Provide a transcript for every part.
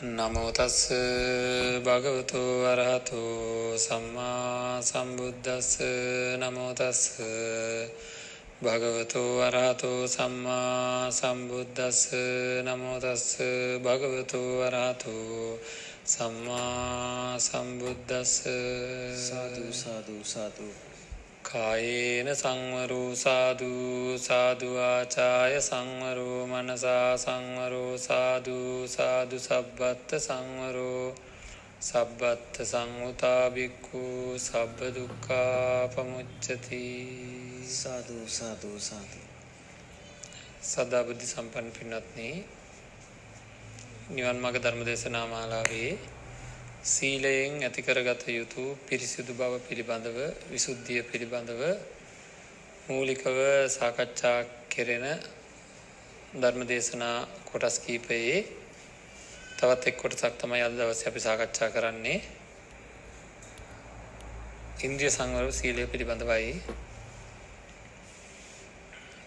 නමෝතස් භගවතු අරහතු සම්මා සම්බුද්ධස්ස නමෝතස් භගවතු අරහතු සම්මා සම්බුද්ධස්ස නමෝතස් භගවතු අරහතු සම්මා සම්බුද්ධස්ස සාදු සාදු සාදු. කායේන සංවරෝ සාදු ආචාය සංවරෝ මනසා සංවරෝ සාදු සාදු සබ්බත්ත සංවරෝ සබ්බත්ත සංවතා බික්ඛු සබ්බ දුක්ඛා පමුච්ඡති. සාදු සාදු සාදු. සදා බුද්ධ සම්පන්න පින්වත්නි නිවන් මාර්ග ධර්ම දේශනා මාලාවේ සීලයෙන් ඇති කරගත යුතු පිරිසිදු බව පිළිබඳව විසුද්ධිය පිළිබඳව මූලිකව සාකච්ඡා කෙරෙන ධර්ම දේශනා කොටස් කීපයේ තවත් එක් කොටසක් තමයි අද දවසේ අපි සාකච්ඡා කරන්නේ. ඉන්ද්‍රිය සංවර සීලය පිළිබඳවයි.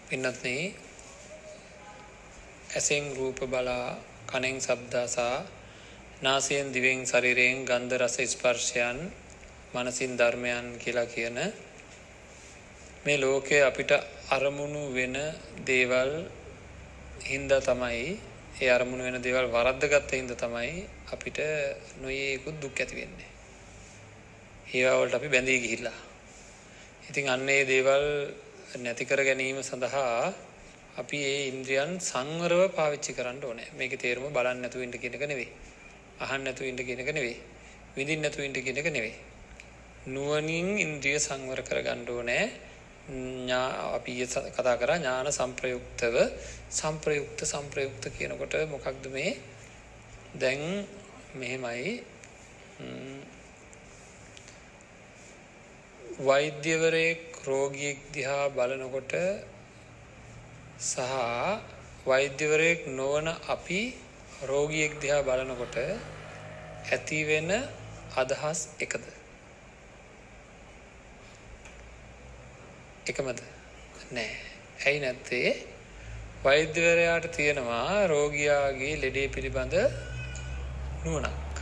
පින්නත්නි ඇසෙන් රූප බලා කනෙන් ශබ්දාසා නාසයෙන් දිවෙන් ශරීරයෙන් ගන්ධ රස ස්පර්ශයන් මනසින් ධර්මයන් කියලා කියන මේ ලෝකයේ අපිට අරමුණු වෙන දේවල් හින්දා තමයි ඒ අරමුණු වෙන දේවල් වරද්දගත්ත හින්දා තමයි අපිට නොයේකුත් දුක් ඇති වෙන්නේ. ඒවා වලට අපි බැඳී ගිහිල්ලා. ඉතින් අන්න ඒ දේවල් නැති කර ගැනීම සඳහා අපි ඒ ඉන්ද්‍රියන් සංවරව පාවිච්චි කරන්න ඕනේ. මේකේ තේරුම බලන්න නැතුව ඉන්න කියන එක නෙවෙයි. අහන්න නැතුව ඉන්න කියන එක නෙවෙයි. විඳින්න නැතුව ඉන්න කියන එක නෙවෙයි. නුවණින් ඉන්ද්‍රිය සංවර කරගන්න ඕනේ. ඥා අපි කතා කරා ඥාන සංප්‍රයුක්තව සංප්‍රයුක්ත සංප්‍රයුක්ත කියනකොට මොකක්ද මේ? දැන් මෙහෙමයි වෛද්‍යවරයෙක් රෝගියෙක් දිහා බලනකොට සහ වෛද්‍යවරයෙක් නොවන අපි රෝගියෙක් දිහා බලනකොට ඇති වෙන අදහස් එකද? එකමද? නෑ. ඇයි නැත්තේ? වෛද්‍යවරයාට තියෙනවා රෝගියාගේ ලෙඩේ පිළිබඳ නුවණක්.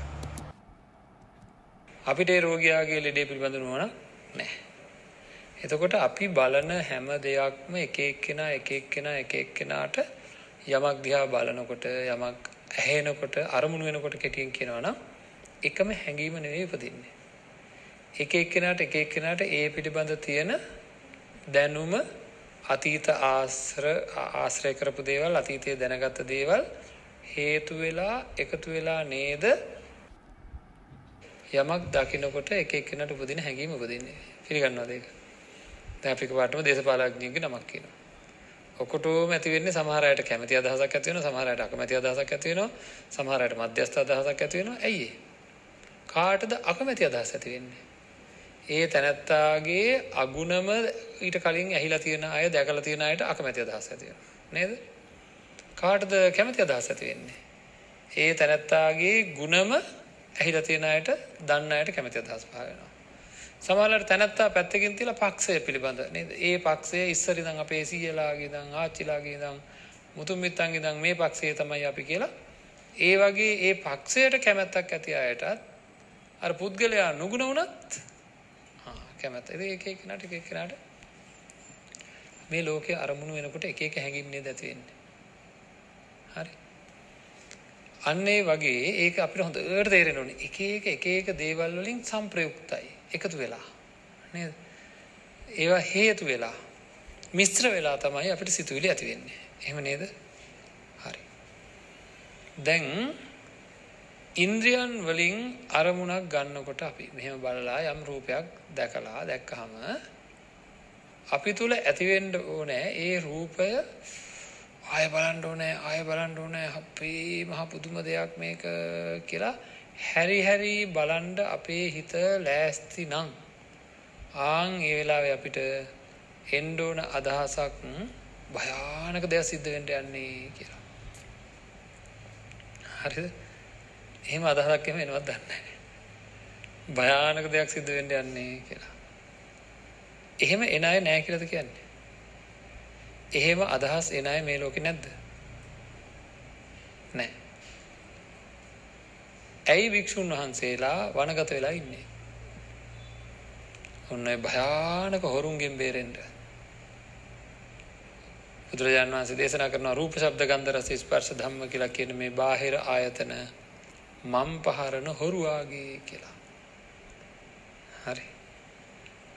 අපිට රෝගියාගේ ලෙඩේ පිළිබඳ නුවණක් නෑ. එතකොට අපි බලන හැම දෙයක්ම එක එක්කෙනා එක එක්කෙනා එක එක්කෙනාට යමක් දිහා බලනකොට යමක් ඇහෙනකොට අරමුණු වෙනකොට කෙටියෙන් කියනවා නම් එකම හැඟීම නෙවෙයි උපදින්නේ. එක එක්කෙනාට එක එක්කෙනාට ඒ පිළිබඳ තියෙන දැනුම අතීත ආශ්‍ර ආශ්‍රය කරපු දේවල් අතීතයේ දැනගත්ත දේවල් හේතු වෙලා එකතු වෙලා නේද යමක් දකිනකොට එක එක්කෙනාට උපදින හැඟීම උපදින්නේ. පිළිගන්නවද ඒක? දැන් අපි කවටම දේශපාලඥයෙක්ගේ නමක් කියනවා. ඔකොටෝම ඇති වෙන්නේ සමහර අයට කැමැති අදහසක් ඇති වෙනවා සමහර අයට අකමැති අදහසක් ඇති වෙනවා සමහර අයට මධ්‍යස්ථ අදහසක් ඇති වෙනවා. ඇයි කාටද අකමැති අදහස් ඇති වෙන්නේ? ඒ තැනැත්තාගේ අගුණම ඊට කලින් ඇහිලා තියෙන අය දැකලා තියෙන අයට අකමැති අදහස් ඇති වෙනවා. නේද? කාටද කැමැති අදහස් ඇති වෙන්නේ? ඒ තැනැත්තාගේ ගුණම ඇහිලා තියෙන අයට දන්න අයට කැමැති අදහස් පහළ වෙනවා. සමහරවිට තැනත්තා පැත්තකින් තියලා පක්ෂය පිළිබඳ නේද? ඒ පක්ෂය ඉස්සර ඉඳන් අපේ සීයලාගේ ඉඳන් ආච්චිලාගේ ඉඳන් මුතුන් මිත්තන්ගේ ඉඳන් මේ පක්ෂය තමයි අපි කියලා ඒ වගේ ඒ පක්ෂයට කැමැත්තක් ඇති අයටත් අර පුද්ගලයා නුගුණ වුණත් ආ කැමැත්ත. ඒක එක එක කෙනාට එක එක කෙනාට මේ ලෝකයේ අරමුණු වෙනකොට එක එක හැඟීම් නේද ඇති වෙන්නේ. හරි. අන්න ඒ වගේ ඒක අපිට හොඳට තේරෙන්න ඕනේ. එක එක එක එක දේවල් වලින් සම්ප්‍රයුක්තයි. එකතු වෙලා නේද? ඒවා හේතු වෙලා මිශ්‍ර වෙලා තමයි අපිට සිතුවිලි ඇති වෙන්නේ. එහෙම නේද? හරි. දැන් ඉන්ද්‍රියන් වලින් අරමුණක් ගන්නකොට අපි මෙහෙම බලලා යම් රූපයක් දැකලා දැක්කහම අපි තුල ඇති වෙන්න ඕනේ ඒ රූපය ආය බලන්න ඕනේ ආය බලන්න ඕනේ අපේ මහ පුදුම දෙයක් මේක කියලා හැරි හැරි බලන්ඩ අපේ හිත ලෑස්ති නං ආං ඒ වෙලාවේ අපිට එන්ඩෝන අදහසක් භයානක දෙයක් සිද්ධ වෙන්ට යන්නේ කියලා. හරිද? එහෙම අදහසක් එම එනවත් දන්න භයානක දෙයක් සිද්ධ වෙන්ට යන්නේ කියලා. එහෙම එන අය නෑ කියලද කියන්නේ? එහෙම අදහස් එන අය මේ ලෝකෙ නැද්ද? නෑ ඇයි භික්ෂුන් වහන්සේලා වනගත වෙලා ඉන්නේ? ඔන්න ඔය භයානක හොරුන්ගෙන් බේරෙන්න. බුදුරජාණන් වහන්සේ දේශනා කරන රූප ශබ්ද ගන්ධ රස ස්පර්ශ ධම්ම කියලා කියන මේ බාහිර ආයතන මම් පහරන හොරු ආගේ කියලා. හරි.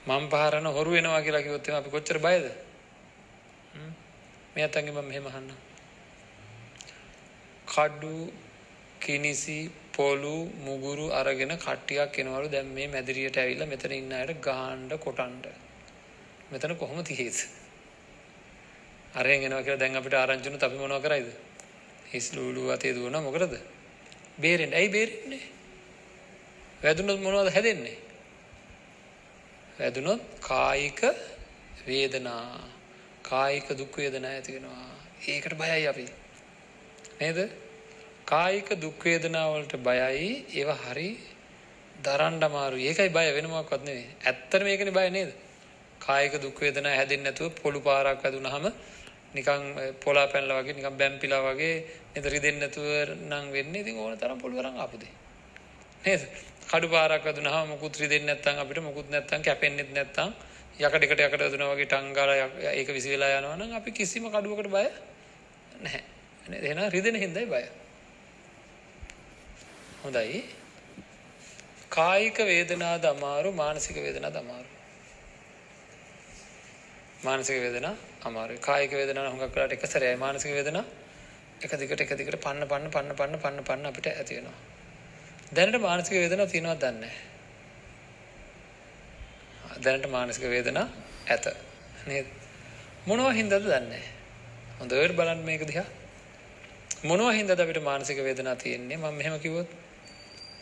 මම් පහරන හොරු වෙනවා කියලා කිව්වොත් අපි කොච්චර බයද? හ්ම්. මේ අතංගෙ මම මෙහෙම අහන්නම්. කඩු කිනිසි පොලු මුගුරු අරගෙන කට්ටියක් එනවලු දැන් මේ මැදිරියට ඇවිල්ලා මෙතන ඉන්න අයට ගහන්න කොටන්න. මෙතන කොහොම තියෙයිද? අරෙන් එනවා කියලා දැන් අපිට ආරංචි වුණොත් අපි මොනව කරයිද? හිස් ලූලු අතේ දුවනවා මොකටද? බේරෙන්න. ඇයි බේරෙන්නේ? වැදුනොත් මොනවද හැදෙන්නේ? වැදුනොත් කායික වේදනා කායික දුක් වේදනා ඇති වෙනවා. ඒකට බයයි අපි. නේද? කායික දුක් වේදනා වලට බයයි. ඒවා හරි දරන්න අමාරුයි. ඒකයි බය වෙන මොකක්වත් නෙවෙයි. ඇත්තට මේකනේ බය නේද? කායික දුක් වේදනා හැදෙන්නේ නැතුව පොළු පාරක් වැදුනහම නිකන් පොලා පැනලා වගේ නිකන් බැම්පිලා වගේ නේද රිදෙන්නේ නැතුව නම් වෙන්නේ. ඉතින් ඕන තරම් පොළු වරන් ආපු දෙයි. නේද? කඩු පාරක් වැදුනහම මුකුත් රිදෙන්නේ නැත්නම් අපිට මුකුත් නැත්නම් කැපෙන්නෙත් නැත්නම් යකඩකට යකඩ වැදුනා වගේ ටංගාලා ඒක විසි වෙලා යනවා නම් අපි කිසිම කඩුවකට බය නැහැ. නේද? එහෙනම් රිදෙන හින්දායි බය. හොඳයි. කායික වේදනාද අමාරු මානසික වේදනාද අමාරු. මානසික වේදනා අමාරුයි. කායික වේදනා හුඟක් වෙලාට එක සැරේයි මානසික වේදනා එක දිගට එක දිගට පන්න පන්න පන්න පන්න පන්න පන්න අපිට ඇති වෙනවා. දැනට මානසික වේදනා තියෙනවද දන්නේ නැහැ. දැනට මානසික වේදනා ඇත. නේද? මොනවා හින්දාද දන්නේ නැහැ. හොඳට බලන්න මේක දිහා. මොනවා හින්දාද අපිට මානසික වේදනා තියෙන්නේ? මම මෙහෙම කිව්වොත්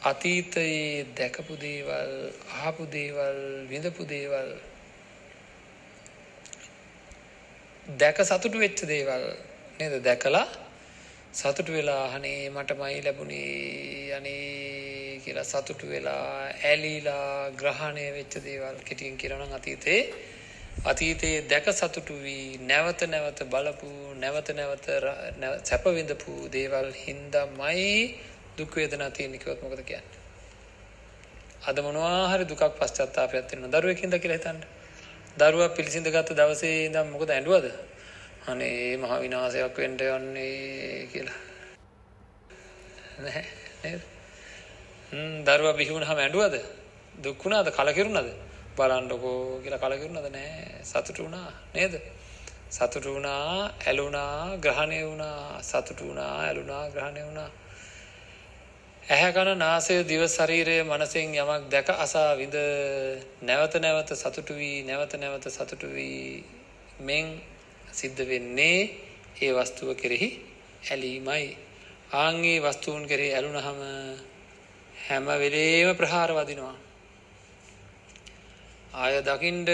අතීතයේ දැකපු දේවල්, අහපු දේවල්, විඳපු දේවල් දැක සතුටු වෙච්ච දේවල් නේද? දැකලා සතුටු වෙලා අනේ මටමයි ලැබුණේ අනේ කියලා සතුටු වෙලා ඇලීලා ග්‍රහණය වෙච්ච දේවල් කෙටියෙන් කියනවා නම් අතීතේ අතීතයේ දැක සතුටු වී නැවත නැවත බලපු නැවත නැවත සැප විඳපු දේවල් හින්දාමයි දුක් වේදනා තියෙන කිව්වොත් මොකද කියන්නේ? අද මොනවා හරි දුකක් පශ්චාත්තාපයක් තියෙනවා දරුවෙක් ඉඳලා කියලා හිතන්න. දරුවා පිළිසිඳ ගත්ත දවසේ ඉඳන් මොකද ඇඬුවද? අනේ මහ විනාශයක් වෙන්න යන්නේ කියලා. නැහැ නේද? හ්ම් දරුවා බිහි වුණාම ඇඬුවද? දුක් වුණාද? කලකිරුණාද? බලන්නකෝ කියලා කලකිරුණාද? නැහැ සතුටු වුණා නේද? සතුටු වුණා, ඇලුනා, ග්‍රහණය වුණා, සතුටු වුණා, ඇලුනා, ග්‍රහණය වුණා. ඇහැ කන නාසය දිව ශරීරය මනසෙන් යමක් දැක අසා විඳ නැවත නැවත සතුටු වී නැවත නැවත සතුටු වී මෙන් සිද්ධ වෙන්නේ ඒ වස්තුව කෙරෙහි ඇලීමයි. ආන්ගේ වස්තුූන් කෙරෙහි ඇලුනහම හැම වෙලේම ප්‍රහාර වදිනවා. ආය දකිින්ඩ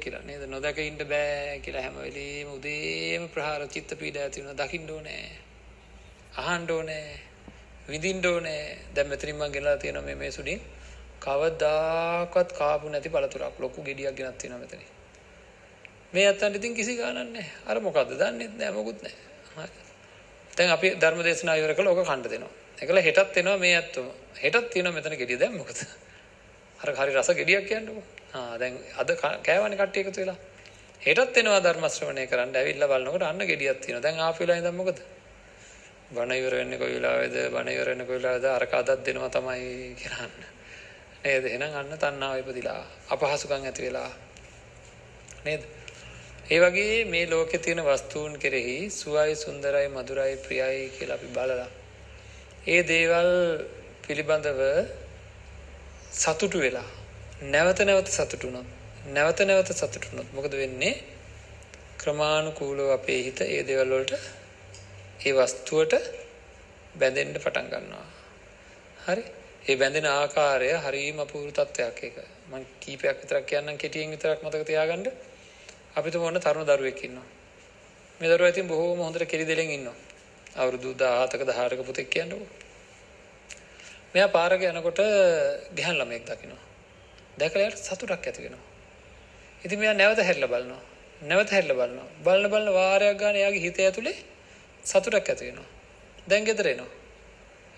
කියලා නේද? නොදැක ඉන්ට බෑ කියලා හැම වෙලේම උදේම ප්‍රහාර චිත්ත පීඩ ඇතිවුණ දකිින්ඩෝ නෑ අහන්ඩෝ නෑ විඳින්ඩෝ නෑ දැම් මෙතරින්ම ගෙලා තියෙන මේ මේ සුඩින් කවදාකත් කාපු නැති පළතුරක් ලොකු ගෙඩියක් ගෙනත් තියෙන මෙතන මේ අත්තන්ට ඉතින් කිසි ගානක් නැහැ. අර මොකද්ද? දන්නෙත් නැහැ මොකුත් නැහැ. දැන් අපි ධර්ම දේශනා ඉවර කළා ඕක කණ්ඩ දෙනවා. ඒකල හෙටත් එනවා මේ ඇත්තම. හෙටත් තියෙනවා මෙතන ගෙඩිය. දැන් මොකද? අර හරි රස ගෙඩියක් කියන්නේ ආ දැන් අද කෑවනේ කට්ටිය එකතු වෙලා. හෙටත් එනවා ධර්ම ශ්‍රවණය කරන්න. ඇවිල්ලා බලනකොට අන්න ගෙඩියක් තියෙනවා. දැන් ආපු වෙලාව ඉඳන් මොකද? බණ ඉවර වෙන්නේ කොයි වෙලාවේද බණ ඉවර වෙන්නේ කොයි වෙලාවේද අරක අදක් දෙනවා තමයි කියලාන්න නේද? එහෙනම් අන්න තණ්හාව ඉපදිලා අපහසුකම් ඇති වෙලා. නේද? ඒ වගේ මේ ලෝකේ තියෙන වස්තුන් කෙරෙහි සුවයි සුන්දරයි මధుරයි ප්‍රියයි කියලා අපි බලලා ඒ දේවල් පිළිබඳව සතුටු වෙලා නැවත නැවත සතුටු වුණොත් නැවත නැවත සතුටු වුණොත් මොකද වෙන්නේ? ක්‍රමානුකූලව අපේ හිත ඒ දේවල් වලට ඒ වස්තුවට බැඳෙන්න පටන් ගන්නවා හරි ඒ බැඳෙන ආකාරය හරිම අපූර්ව තත්ත්වයක් ඒක මම කීපයක් විතරක් කියන්නම් කෙටියෙන් විතරක් මතක තියාගන්න අපිට මොන තරුණ දරුවෙක් ඉන්නවා. මේ දරුවා ඉතින් බොහෝම හොඳට කෙලි දෙලෙන් ඉන්නවා. අවුරුදු 17ක 18ක පුතෙක් කියන්නකෝ. මෙයා පාරක යනකොට ගහන් ළමෙක් දකිනවා. දැකලා යාට සතුටක් ඇති වෙනවා. ඉතින් මෙයා නැවත හැරිලා බලනවා. නැවත හැරිලා බලනවා. බලන බලන වාරයක් ගන්න එයාගේ හිත ඇතුලේ සතුටක් ඇති වෙනවා. දැන් ගෙදර එනවා.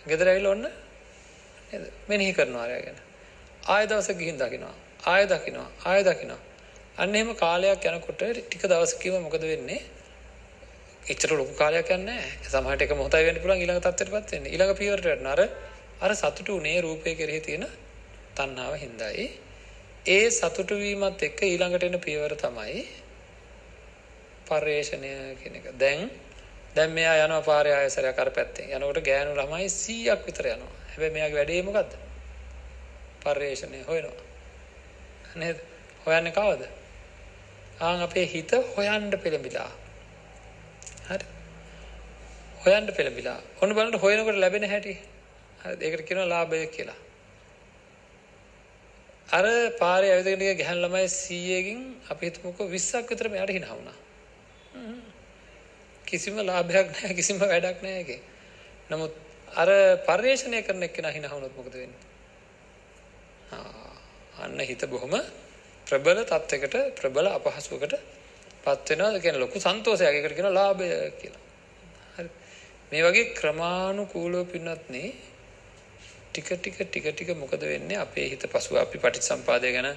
ගෙදර ඇවිල්ලා ඔන්න නේද? මෙනෙහි කරනවා අරය ගැන. ආය දවසක ගිහින් දකිනවා. ආය දකිනවා. ආය දකිනවා. අන්න එහෙම කාලයක් යනකොට ටික දවසකින්ම මොකද වෙන්නේ? එච්චර ලොකු කාලයක් යන්නේ නැහැ. සමහරට එක මොහොතයි වෙන්න පුළුවන් ඊළඟ තත්ත්වයටපත් වෙන්න. ඊළඟ පියවරට යන්න අර අර සතුටු උනේ රූපේ කෙරෙහි තියෙන තණ්හාව හින්දායි. ඒ සතුටු වීමත් එක්ක ඊළඟට එන පියවර තමයි පර්යේෂණය කියන එක. දැන් දැන් මෙයා යනවා පාරේ ආයසරයක් අර පැත්තෙන්. යනකොට ගෑනු ළමයි 100ක් විතර යනවා. හැබැයි මෙයාගේ වැඩේ මොකද්ද? පර්යේෂණය හොයනවා. නේද? හොයන්නේ කවද? ආන් අපේ හිත හොයන්න පෙළඹිලා. හරි. හොයන්න පෙළඹිලා. ඔන්න බලන්න හොයනකොට ලැබෙන හැටි. හරි. ඒකට කියනවා ලාභය කියලා. අර පාරේ ඇවිදගෙන ගිය ගැහන් ළමයි 100කින් අපි හිතමුකෝ 20ක් විතර මෙයාට hina වුණා. කිසිම ලාභයක් නැහැ කිසිම වැඩක් නැහැ ඒකේ. නමුත් අර පරිශ්‍රණය කරන එක්කෙනා hina වුණොත් මොකද වෙන්නේ? අන්න හිත බොහොම ප්‍රබල තත්යකට ප්‍රබල අපහසුවකට පත් වෙනවා. ඒ කියන්නේ ලොකු සන්තෝෂයක්. ඒකට කියනවා ලාභය කියලා. හරි. මේ වගේ ක්‍රමානුකූලව පින්නත් නේ ටික ටික ටික ටික මොකද වෙන්නේ අපේ හිත පසුව අපි පටිච්චසම්පාදය ගැන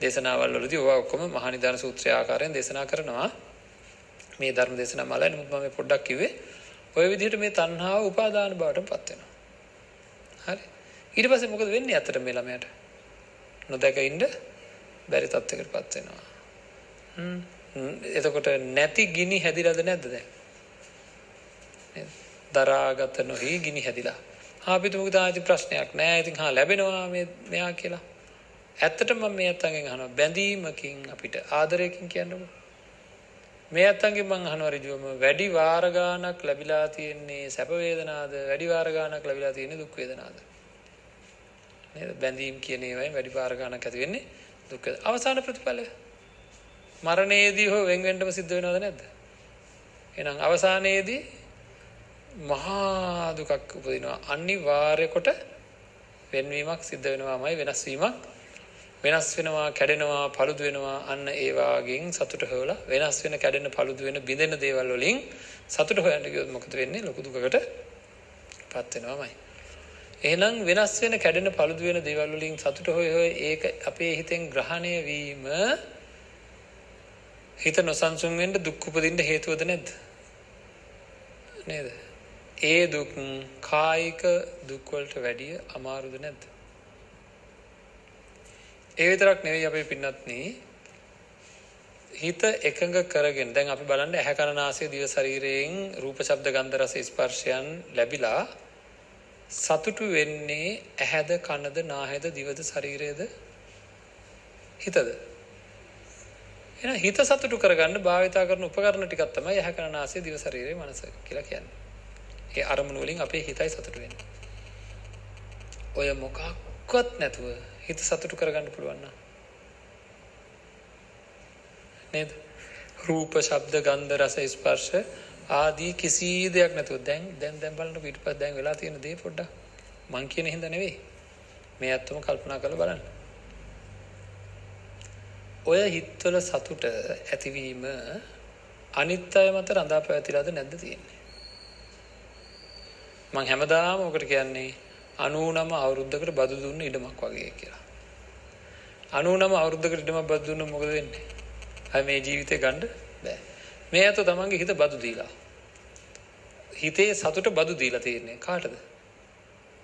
දේශනාවල් වලදී ඕවා ඔක්කොම මහා නිදාන සූත්‍රය ආකාරයෙන් දේශනා කරනවා මේ ධර්ම දේශනා මලයි. නමුත් මම පොඩ්ඩක් කිව්වේ ඔය විදිහට මේ තණ්හාව උපාදාන බවට පත් වෙනවා. හරි. ඊට පස්සේ මොකද වෙන්නේ අතට මේ ළමයාට? නොදැක ඉන්න බැරි තත්යකට පත් වෙනවා. එතකොට නැති ගිනි හැදිලාද නැද්ද දැන්? දරාගත නොහි ගිනි හැදිලා. අපිට මොකද ආදි ප්‍රශ්නයක් නෑ. ඉතින් හා ලැබෙනවා මේ මෙයා කියලා. ඇත්තටම මම මේ අතංගෙන් අහනවා. බැඳීමකින් අපිට ආදරයකින් කියන්නකො. මේ අතංගෙන් මං අහනවා ඍජුවම වැඩි වාර ගාණක් ලැබිලා තියෙන්නේ සැප වේදනාද? වැඩි වාර ගාණක් ලැබිලා තියෙන්නේ දුක් වේදනාද? නේද? බැඳීම් කියන ඒවායින් වැඩි වාර ගාණක් ඇති වෙන්නේ දුක් අවසාන ප්‍රතිඵලය මරණයේදී හෝ වෙන් වෙන්නම සිද්ධ වෙනවද නැද්ද? එහෙනම් අවසානයේදී මහා දුකක් උපදිනවා. අනිවාර්ය කොට වෙනවීමක් සිද්ධ වෙනවාමයි වෙනස් වීමක් වෙනස් වෙනවා කැඩෙනවා paludu වෙනවා අන්න ඒ වාගෙන් සතුට හොයලා වෙනස් වෙන කැඩෙන paludu වෙන බිඳෙන දේවල් වලින් සතුට හොයන්න ගියොත් මොකද වෙන්නේ? ලොකු දුකකට පත් වෙනවාමයි. එහෙනම් වෙනස් වෙන කැඩෙන paludu වෙන දේවල් වලින් සතුට හොය හොය ඒක අපේ හිතෙන් ග්‍රහණය වීම හිත නොසන්සුන් වෙන්න දුක් උපදින්න හේතුවද නැද්ද? නේද? ඒ දුක් කායික දුක් වලට වැඩිය අමාරුද නැද්ද? ඒ විතරක් නෙවෙයි අපේ පින්නත්නි. හිත එකඟ කරගෙන දැන් අපි බලන්න ඇහැ කන නාසය දිව ශරීරයෙන් රූප ශබ්ද ගන්ධ රස ස්පර්ශයන් ලැබිලා සතුටු වෙන්නේ ඇහැද කනද නාහයද දිවද ශරීරයද? හිතද? එහෙනම් හිත සතුටු කරගන්න භාවිතා කරන උපකරණ ටිකක් තමයි ඇහැ කන නාසය දිව ශරීරය මනස කියලා කියන්නේ. ඒ අරමුණු වලින් අපේ හිතයි සතුට වෙන්නේ. ඔය මොකක්වත් නැතුව හිත සතුටු කරගන්න පුළුවන් නම් නේද? රූප, ශබ්ද, ගන්ධ, රස, ස්පර්ශ ආදී කිසි දෙයක් නැතුව දැන් දැන් දැන් බලන්න පිටපත් දැන් වෙලා තියෙන දේ පොඩ්ඩක් මං කියන හින්දා නෙවෙයි. මේ ඇත්තම කල්පනා කරලා බලන්න. ඔය හිතවල සතුට ඇතිවීම අනිත් අය මත රඳා පැවතිලාද නැද්ද තියෙන්නේ? මං හැමදාම ඔකට කියන්නේ 99 අවුරුද්දකට බදු දුන්න ඉඩමක් වගේ කියලා. 99 අවුරුද්දකට ඉඩමක් බදු දුන්න මොකද වෙන්නේ? අය මේ ජීවිතේ ගන්න බෑ. මේ අත තමන්ගේ හිත බදු දීලා. හිතේ සතුට බදු දීලා තියෙන්නේ කාටද?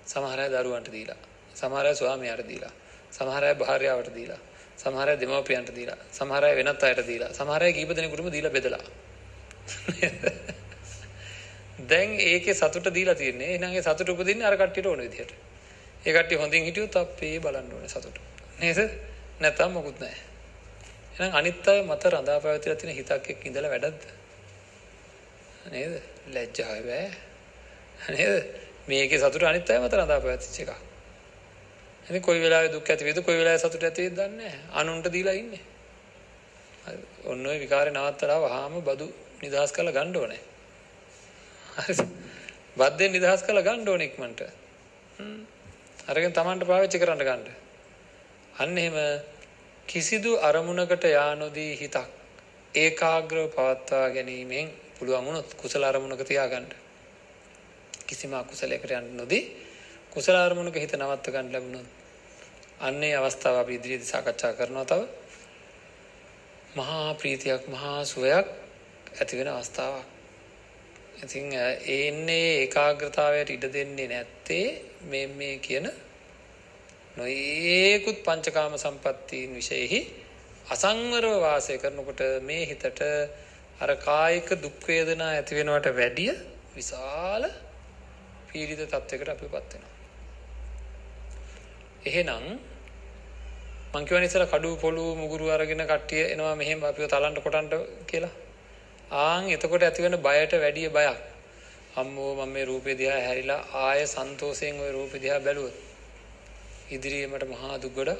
සමහර අය දරුවන්ට දීලා. සමහර අය ස්වාමියාට දීලා. සමහර අය භාර්යාවට දීලා. සමහර අය දෙමව්පියන්ට දීලා. සමහර අය වෙනත් අයට දීලා. සමහර අය කීප දෙනෙකුටම දීලා බෙදලා. දැන් ඒකේ සතුට දීලා තියෙන්නේ. එහෙනම් ඒ සතුට උපදින්නේ අර කට්ටියට ඕන විදිහට. ඒ කට්ටිය හොඳින් හිටියොත් අපේ බලන්න ඕනේ සතුට. නේද? නැත්තම් මොකුත් නැහැ. එහෙනම් අනිත් අය මත රඳා පැවතිලා තියෙන හිතක් එක්ක ඉඳලා වැඩක්ද? නේද? ලැජ්ජාව බෑ. නේද? මේකේ සතුට අනිත් අය මත රඳා පැවතිච්ච එකක්. ඉතින් කොයි වෙලාවෙ දුක් ඇති වේද කොයි වෙලාවෙ සතුට ඇති වේද දන්නේ නැහැ. අනුන්ට දීලා ඉන්නේ. ඔන්න ඔය විකාරේ නවත්තලා වහාම බදු නිදහස් කරලා ගන්න ඕනේ. හරි බද්දෙන් නිදහස් කරලා ගන්න ඕනේ ඉක්මනට. අරගෙන Tamanට පාවිච්චි කරන්න ගන්න. අන්න එහෙම කිසිදු අරමුණකට යා නොදී හිතක් ඒකාග්‍රව පවත්වා ගැනීමෙන් පුළුවන් වුණොත් කුසල අරමුණක තියාගන්න. කිසිම අකුසලයකට යන්න නොදී කුසල අරමුණක හිත නවත්ත ගන්න ලැබුණොත් අන්නේ අවස්ථාව අපි ඉදිරියේදී සාකච්ඡා කරනවා තව. මහා ප්‍රීතියක් මහා සුවයක් ඇති වෙන අවස්ථාවක්. ඉතින් ඒ එන්නේ ඒකාග්‍රතාවයට ඉඩ දෙන්නේ නැත්තේ මේ මේ කියන නොයේකුත් පංචකාම සම්පත්තීන් විශේෂෙහි අසංවරව වාසය කරනකොට මේ හිතට අර කායික දුක් වේදනා ඇති වෙනවට වැඩිය විශාල පීඩිත තත්යකට අපිපත් වෙනවා. එහෙනම් මං කියවනේ ඉතලා කඩු පොළු මුගුරු අරගෙන කට්ටිය එනවා මෙහෙම අපිව තලන්න කොටන්න කියලා. ආන් එතකොට ඇති වෙන බයට වැඩිය බයක්. අම්මෝ මම මේ රූපේ දිහා හැරිලා ආය සන්තෝෂයෙන් ওই රූපේ දිහා බැලුවොත් ඉදිරියේ මට මහා දුක් ගොඩ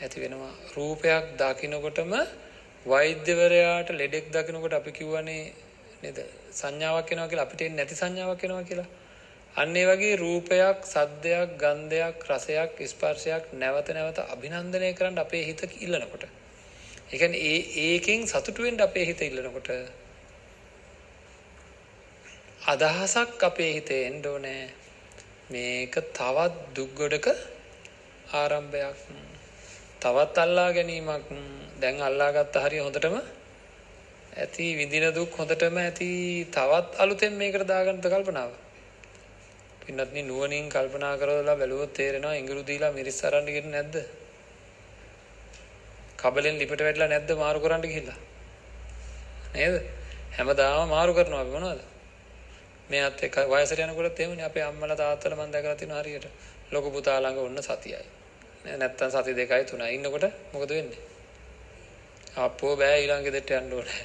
ඇති වෙනවා. රූපයක් දකින්නකොටම වෛද්‍යවරයාට ලෙඩෙක් දකින්නකොට අපි කියවනේ නේද සංඥාවක් එනවා කියලා අපිට එන්නේ නැති සංඥාවක් එනවා කියලා. අන්න ඒ වගේ රූපයක්, සද්දයක්, ගන්ධයක්, රසයක්, ස්පර්ශයක් නැවත නැවත අභිනන්දනය කරන්න අපේ හිත ඉල්ලනකොට. ඒ කියන්නේ ඒ ඒකෙන් සතුටු වෙන්න අපේ හිත ඉල්ලනකොට අදහසක් අපේ හිතේ එන්න ඕනේ. මේක තවත් දුක් ගොඩක ආරම්භයක්. තවත් අල්ලා ගැනීමක්. දැන් අල්ලාගත්ත හරිය හොඳටම ඇති විඳින දුක් හොඳටම ඇති තවත් අලුතෙන් මේකට දාගන්න කල්පනාව. පින්නත්නි නුවණින් කල්පනා කරලා බැලුවොත් තේරෙනවා ඉඟුරු දීලා මිරිස් අරන් ගිහින් නැද්ද? කබලෙන් ලිපට වැටලා නැද්ද මාරු කරන්න ගිහිල්ලා? නේද? හැමදාම මාරු කරනවා අපි මොනවද? මෙයාත් එක්ක වයසට යනකොට එහෙමනේ අපේ අම්මලා තාත්තලා මම දැකලා තියෙනවා හරියට. ලොකු පුතා ළඟ ඔන්න සතියයි. නැත්තම් සති දෙකයි තුනයි ඉන්නකොට මොකද වෙන්නේ? අපෝ බෑ ඊළඟ ගෙදරට යන්න ඕනේ.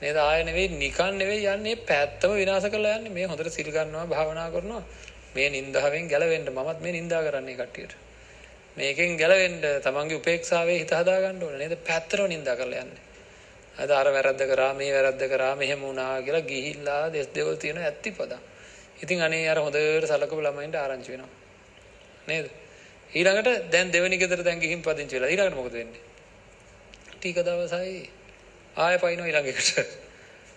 නේද ආය නෙවෙයි නිකන් නෙවෙයි යන්නේ පැත්තම විනාශ කරලා යන්නේ මේ හොඳට සිල් ගන්නවා භාවනා කරනවා මේ නින්දාවෙන් ගැලවෙන්න මමත් මේ නින්දා කරන්නේ කට්ටියට මේකෙන් ගැලවෙන්න තමන්ගේ උපේක්ෂාවේ හිත හදා ගන්න ඕනේ නේද? පැත්තටම නින්දා කරලා යන්නේ. අද අර වැරද්ද කරා මේ වැරද්ද කරා මෙහෙම වුණා කියලා ගිහිල්ලා දෙස් දෙවල් තියෙන ඇත්තිපදා ඉතින් අනේ අර හොඳට සලකපු ළමයින්ට ආරංචි වෙනවා. නේද? ඊළඟට දැන් දෙවෙනි ගෙදර දැන් ගිහින් පදිංචි වෙලා. ඊළඟට මොකද වෙන්නේ? ටික දවසයි ආය පයින්නවා ඊළඟ එකට.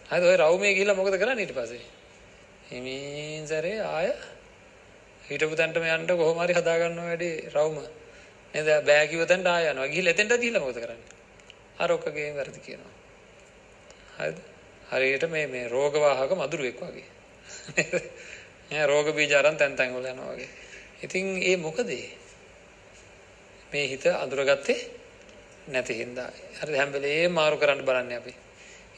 හරිද? ඔය රවුමේ ගිහිල්ලා මොකද කරන්නේ ඊට පස්සේ? හිමින් සැරේ ආය හිටපු තැනටම යන්න කොහොම හරි හදා ගන්නවා වැඩි රවුම. නේද? බෑ කිව්ව තැනට ආය යනවා. ගිහිල්ලා එතෙන්ට ගිහිල්ලා මොකද කරන්නේ? අර ඔක්කගේ වැරදි කියනවා. හරිද? හරියට මේ මේ රෝගවාහක මදුරුවෙක් වගේ. නේද? රෝග බීජ අරන් තැන් තැන් වල යනවා වගේ. ඉතින් ඒ මොකද මේ හිත අඳුරගත්තේ නැති හින්දා. හරි හැම වෙලේම මාරු කරන්න බලන්නේ අපි.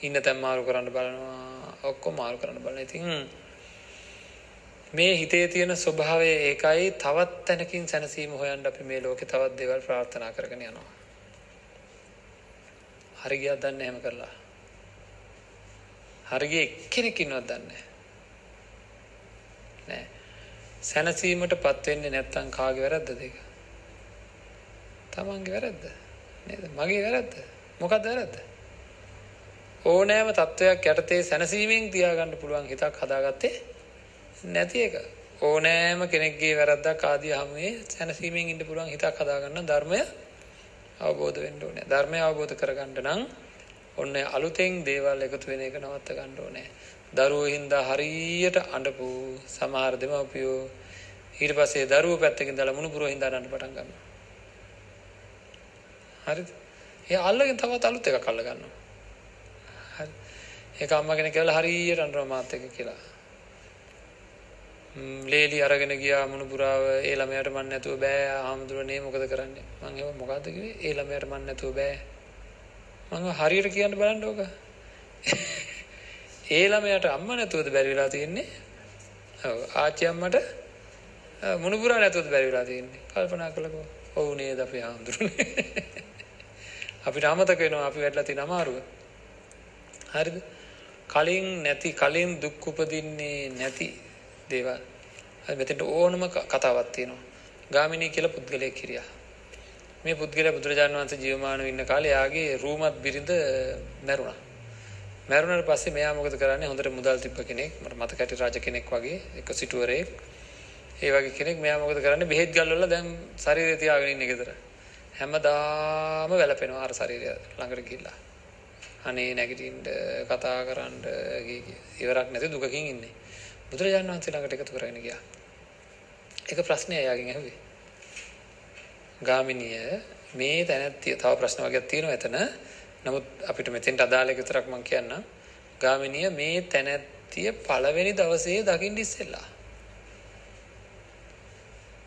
ඉන්න තැන් මාරු කරන්න බලනවා. ඔක්කොම මාරු කරන්න බලන. ඉතින් මේ හිතේ තියෙන ස්වභාවය ඒකයි තවත් තැනකින් සැනසීම හොයන්න අපි මේ ලෝකේ තවත් දේවල් ප්‍රාර්ථනා කරගෙන යනවා. හරි ගියක් දන්නේ එහෙම කරලා. හරි ගියේ එක්කෙනෙක් ඉන්නවද දන්නේ නෑ. සැනසීමටපත් වෙන්නේ නැත්තම් කාගේ වැරද්දද ඒක? තමන්ගේ වැරද්ද. නේද? මගේ වැරද්ද. මොකක්ද වැරද්ද? ඕනෑම තත්වයක් යටතේ සැනසීමෙන් තියාගන්න පුළුවන් හිතක් හදාගත්තේ නැති එක. ඕනෑම කෙනෙක්ගේ වැරද්දක් ආදී හැමේ සැනසීමෙන් ඉන්න පුළුවන් හිතක් හදාගන්න ධර්මය අවබෝධ වෙන්න ඕනේ. ධර්මය අවබෝධ කරගන්න නම් ඔන්න අලුතෙන් දේවල් එකතු වෙන එක නවත්ත ගන්න ඕනේ. දරුවෝ හින්දා හරියට අඬපු සමහර දෙමව්පියෝ ඊට පස්සේ දරුවෝ පැත්තකින් දාලා මුණුපුරෝ හින්දා අඬන්න පටන් ගන්නවා. හරිද? එයා අල්ලගෙන තවත් අලුත් එකක් අල්ල ගන්නවා. හරි. ඒක අම්මා කෙනෙක් කියලා හරියට අඬනවා මාත් එක්ක කියලා. ලේලි අරගෙන ගියා මුණුපුරාව ඒ ළමයාට මන් නැතුව බෑ ආම්දුරනේ මොකද කරන්නේ? මං ඒව මොකද්ද කිව්වේ? ඒ ළමයාට මන් නැතුව බෑ. මං හරියට කියන්න බලන්න ඕක. ඒ ළමයාට අම්මා නැතුවද බැරි වෙලා තියෙන්නේ? ඔව් ආච්චි අම්මට මුණුපුරා නැතුවද බැරි වෙලා තියෙන්නේ? කල්පනා කළකෝ ඔව් නේද අපේ ආම්දුරනේ අපිට අමතක වෙනවා අපි වැටලා තියෙන අමාරුව. හරිද? කලින් නැති කලින් දුක් උපදින්නේ නැති දේවල්. හරි මෙතෙන්ට ඕනම කතාවක් තියෙනවා. ගාමිණී කියලා පුද්ගලයෙක් හිරියා. මේ පුද්ගලයා බුදුරජාණන් වහන්සේ ජීවමානව ඉන්න කාලේ යාගේ රූමත් බිරිඳ මැරුණා. මැරුණාට පස්සේ මෙයා මොකද කරන්නේ? හොඳට මුදල් තිබ්බ කෙනෙක්, මට මතකයි රාජ කෙනෙක් වගේ, එක සිටුවරයෙක්. ඒ වගේ කෙනෙක් මෙයා මොකද කරන්නේ? බෙහෙත් ගල් වල දැන් ශරීරය තියාගෙන ඉන්නේ ගෙදර. හැමදාම වැළපෙනවා අර ශරීරය ළඟට ගිහිල්ලා. අනේ නැගිටින්න කතා කරන්න ඉවරක් නැති දුකකින් ඉන්නේ. බුදුරජාණන් වහන්සේ ළඟට එකතු කරගෙන ගියා. එක ප්‍රශ්නය එයාගෙන් ඇහුවේ. ගාමිනිය මේ තැනැත්තිය තව ප්‍රශ්න වගේක් තියෙනවා එතන. නමුත් අපිට මෙතෙන්ට අදාළ එක විතරක් මම කියන්නම්. ගාමිනිය මේ තැනැත්තිය පළවෙනි දවසේ දකින්න ඉස්සෙල්ලා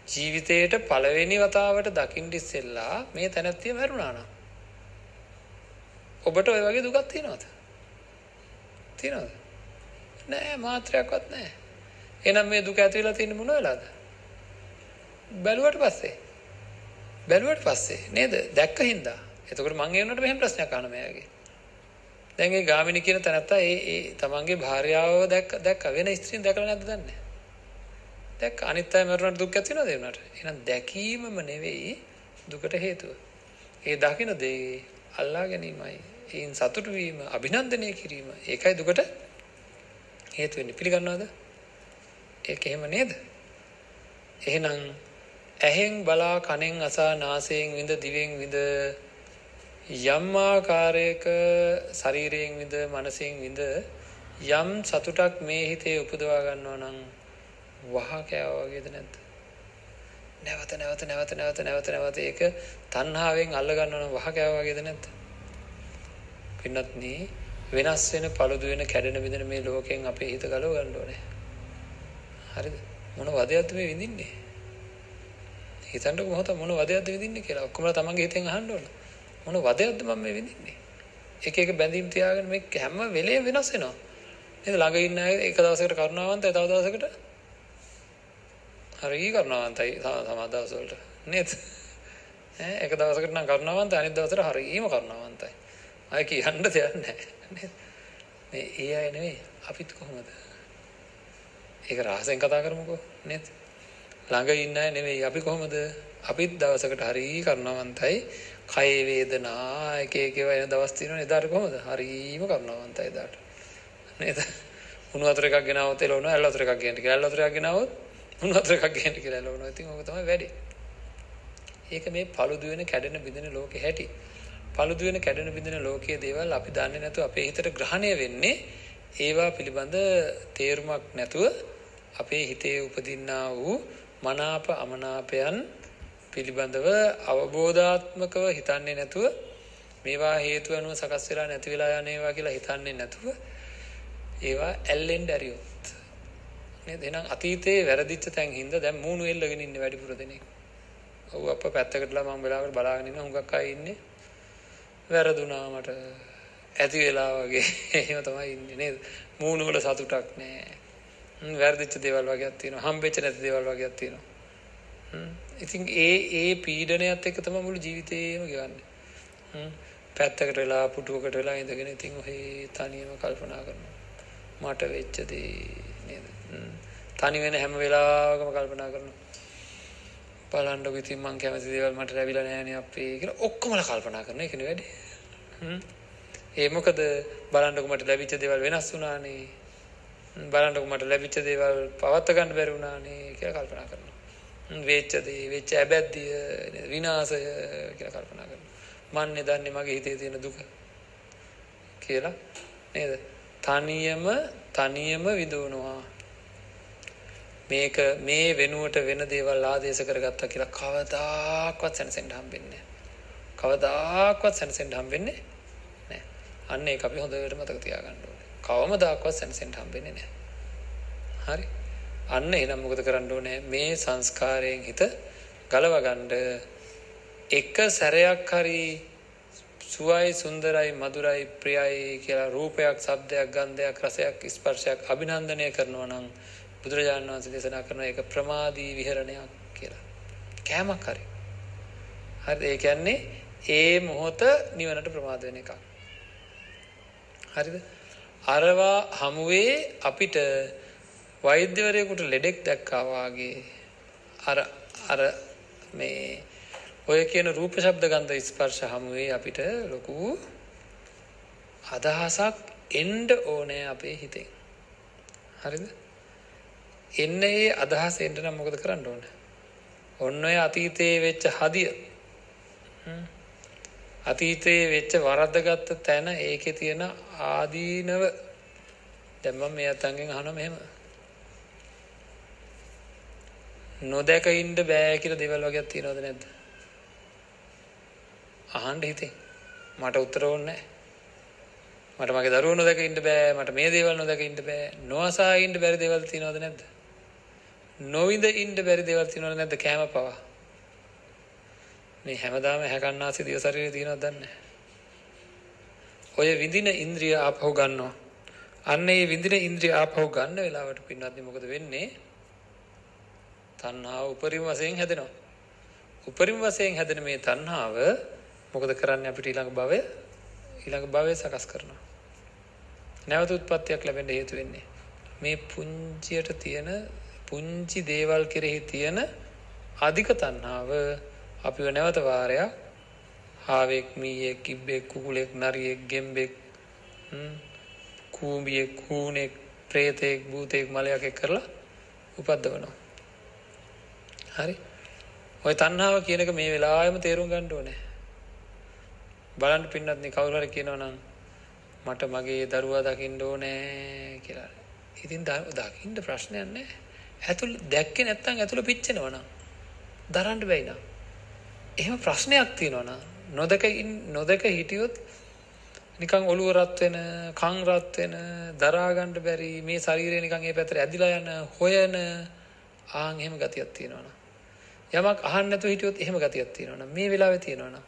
ජීවිතේට පළවෙනි වතාවට දකින්න ඉස්සෙල්ලා මේ තැනැත්තිය මැරුණා නම් ඔබට ওই වගේ දුකක් තියෙනවද? තියෙනවද? නෑ මාත්‍රයක්වත් නෑ. එහෙනම් මේ දුක ඇති වෙලා තියෙන්නේ මොන වෙලාවද? බැලුවට පස්සේ. බැලුවට පස්සේ නේද? දැක්ක හින්දා. එතකොට මං ඒ වුණාට මෙහෙම ප්‍රශ්නයක් අහන්න මෙයාගේ. දැන් ඒ ගාමිණී කියන තැනත්තා ඒ ඒ තමන්ගේ භාර්යාව දැක්ක දැක්ක වෙන ස්ත්‍රීන් දැකලා නැද්ද දන්නේ දැක්ක අනිත් අය මරුණාට දුක් ඇති වෙනවද ඒ වුණාට එහෙනම් දැකීමම නෙවෙයි දුකට හේතුව ඒ දකින දේ අල්ලා ගැනීමයි ඒන් සතුටු වීම අභිනන්දනය කිරීම ඒකයි දුකට හේතු වෙන්නේ පිළිගන්නවද? ඒක එහෙම නේද? එහෙනම් ඇහෙන් බලා කනෙන් අසා නාසයෙන් විඳ දිවෙන් විඳ යම් ආකාරයක ශරීරයෙන් විඳ මනසෙන් විඳ යම් සතුටක් මේ හිතේ උපදවා ගන්නවා නම් වහ කෑවා වගේද නැද්ද? නැවත නැවත නැවත නැවත නැවත නැවත ඒක තණ්හාවෙන් අල්ල ගන්නවා නම් වහ කෑවා වගේද නැද්ද? පින්වත්නි වෙනස් වෙන පළුදු වෙන කැඩෙන බිඳෙන මේ ලෝකයෙන් අපේ හිත ගලව ගන්න ඕනේ. හරිද? මොන වදයක්ද මේ විඳින්නේ? හිතන්නකො මොහොත මොන වදයක්ද විඳින්නේ කියලා ඔක්කොම තමන්ගේ හිතෙන් අහන්න ඕන. මොන වදයක්ද මම මේ විඳින්නේ? එක එක බැඳීම් තියාගෙන මේ හැම වෙලේම වෙනස් වෙනවා. නේද? ළඟ ඉන්න අය එක දවසකට කරුණාවන්තයි තව දවසකට හරි කරුණාවන්තයි සමහර දවස්වලට. නේද? ඈ එක දවසකට නම් කරුණාවන්තයි අනිත් දවසට හරිම කරුණාවන්තයි. අය කියන්න දෙයක් නැහැ. නේද මේ ඒ අය නෙවෙයි අපිත් කොහොමද? ඒක රහසෙන් කතා කරමුකෝ නේද? ළඟ ඉන්න අය නෙවෙයි අපි කොහොමද? අපිත් දවසකට හරි කරුණාවන්තයි. කය වේදනා එක එක ඒවා එන දවස් තියෙනවා එදාට කොහොමද? හරිම කරුණාවන්තයි එදාට. නේද? උණු වතුර එකක් ගෙනාවොත් එළවනවා ඇල් වතුර එකක් ගේන්න කියලා. ඇල් වතුර එකක් ගෙනාවොත් උණු වතුර එකක් ගේන්න කියලා එළවනවා. ඉතින් ඕක තමයි වැඩේ. ඒක මේ paludu වෙන කැඩෙන බිඳෙන ලෝකේ හැටි. Paludu වෙන කැඩෙන බිඳෙන ලෝකයේ දේවල් අපි දන්නේ නැතුව අපේ හිතට ග්‍රහණය වෙන්නේ ඒවා පිළිබඳ තේරුමක් නැතුව අපේ හිතේ උපදින්නා වූ මනාප අමනාපයන් පිළිබඳව අවබෝධාත්මකව හිතන්නේ නැතුව මේවා හේතු අනුව සකස් වෙලා නැති වෙලා යන ඒවා කියලා හිතන්නේ නැතුව ඒවා ඇල්ලෙන් ඇරියොත් නේද එහෙනම් අතීතයේ වැරදිච්ච තැන් හින්දා දැන් මූණු එල්ලගෙන ඉන්නේ වැඩිපුර දෙනෙක්. ඔව් අප්ප පැත්තකටලා මම වෙලාවකට බලාගෙන ඉන්න හුඟක් අය ඉන්නේ. වැරදුනා මට ඇති වෙලා වගේ එහෙම තමයි ඉන්නේ නේද? මූණු වල සතුටක් නැහැ. වැරදිච්ච දේවල් වගේක් තියෙනවා. හම්බෙච්ච නැති දේවල් වගේක් තියෙනවා. ඉතින් ඒ ඒ පීඩනයත් එක්ක තමයි මුළු ජීවිතේම ගෙවන්නේ. පැත්තකට වෙලා පුටුවකට වෙලා ඉඳගෙන ඉතින් ඔහේ තනියම කල්පනා කරනවා. මට වෙච්ච දේ නේද? තනි වෙන හැම වෙලාවකම කල්පනා කරනවා. බලන්නකො ඉතින් මං කැමති දේවල් මට ලැබිලා නැහැනේ අපේ කියලා ඔක්කොමලා කල්පනා කරන එකනේ වැඩේ. හ්ම්. ඒ මොකද බලන්නකො මට ලැබිච්ච දේවල් වෙනස් වුණානේ. බලන්නකො මට ලැබිච්ච දේවල් පවත්වා ගන්න බැරි වුණානේ කියලා කල්පනා කරනවා. වෙච්ච දේ වෙච්ච ඇබැද්දිය විනාශය කියලා කල්පනා කරනවා. මන්නේ දන්නේ මගේ හිතේ තියෙන දුක කියලා නේද? තනියම තනියම විඳවනවා. මේක මේ වෙනුවට වෙන දේවල් ආදේශ කරගත්තා කියලා කවදාකවත් සැනසෙන්න හම්බෙන්නේ නැහැ. කවදාකවත් සැනසෙන්න හම්බෙන්නේ නැහැ. අන්න ඒක අපි හොඳට මතක තියාගන්න ඕනේ. කවමදාකවත් සැනසෙන්න හම්බෙන්නේ නැහැ. හරි. අන්න එහෙනම් මොකද කරන්න ඕනේ? මේ සංස්කාරයෙන් හිත ගලව ගන්න එක සැරයක් හරි සුවයි සුන්දරයි මధుරයි ප්‍රියයි කියලා රූපයක්, ශබ්දයක්, ගන්ධයක්, රසයක්, ස්පර්ශයක් අභිනන්දනය කරනවා නම් බුදුරජාණන් වහන්සේ දේශනා කරන එක ප්‍රමාදී විහරණයක් කියලා. කෑමක් හරි. හරිද? ඒ කියන්නේ ඒ මොහොත නිවනට ප්‍රමාද වෙන එකක්. හරිද? අරවා හමුවේ අපිට වෛද්‍යවරයෙකුට ලෙඩෙක් දැක්කා වාගේ අර අර මේ ඔය කියන රූප ශබ්ද ගන්ධ ස්පර්ශ හමුවේ අපිට ලොකු අදහසක් එන්න ඕනේ අපේ හිතෙන්. හරිද? එන්න ඒ අදහස එන්න නම් මොකද කරන්න ඕන? ඔන්න ඔය අතීතයේ වෙච්ච හදිය. අතීතයේ වෙච්ච වරද්දගත්ත තැන ඒකේ තියෙන ආදීනව දැන් මම මේ අතංගෙන් අහනවා මෙහෙම. නොදැක ඉන්න බෑ කියලා දේවල් වගේක් තියෙනවද නැද්ද? අහන්න හිතේ. මට උත්තර ඕනේ මට මගේ දරුවෝ නොදැක ඉන්න බෑ. මට මේ දේවල් නොදැක ඉන්න බෑ. නොඅසා ඉන්න බැරි දේවල් තියෙනවද නැද්ද? නොවිඳ ඉන්න බැරි දේවල් තියෙනවද නැද්ද? කෑම පවා. මේ හැමදාම හැකන්නාසි දිය ශරීරේ තියෙනවද දන්නේ ඔය විඳින ඉන්ද්‍රිය ආපහු ගන්නවා. අන්න ඒ විඳින ඉන්ද්‍රිය ආපහු ගන්න වෙලාවට පින්නත් මොකද වෙන්නේ? තණ්හාව උපරිම වශයෙන් හැදෙනවා. උපරිම වශයෙන් හැදෙන මේ තණ්හාව මොකද කරන්නේ අපිට ඊළඟ භවය ඊළඟ භවය සකස් කරනවා. නැවත උත්පත්තියක් ලැබෙන්න හේතු වෙන්නේ මේ පුංචියට තියෙන පුංචි දේවල් කෙරෙහි තියෙන අධික තණ්හාව අපිව නැවත වාරයක් හාවෙක් මීයෙක් කිබ්බෙක් කුකුලෙක් නරියෙක් ගෙම්බෙක් කූඹියෙක් කූනෙක් ප්‍රේතෙක් භූතෙක් මලයක් එක් කරලා උපද්දවනවා. හරි. ඔය තණ්හාව කියන එක මේ වෙලාවෙම තේරුම් ගන්න ඕනේ. බලන්න පින්නත් නේ කවුරු හරි කියනවා නම් මට මගේ දරුවා දකින්න ඕනේ කියලා. ඉතින් දකින්න ප්‍රශ්නයක් නැහැ. ඇතුළ දැක්කේ නැත්නම් ඇතුළ පිච්චෙනවා නම් දරන්න බැයි නම්. එහෙම ප්‍රශ්නයක් තියෙනවා නම් නොදක නොදක හිටියොත් නිකන් ඔළුව රත් වෙන, කන් රත් වෙන, දරා ගන්න බැරි මේ ශරීරය නිකන් ඒ පැත්තට ඇදිලා යන, හොයන ආන් එහෙම ගතියක් තියෙනවා යමක් අහන්න නැතුව හිටියොත් එහෙම ගතියක් තියෙනවා මේ වෙලාවේ තියෙනවා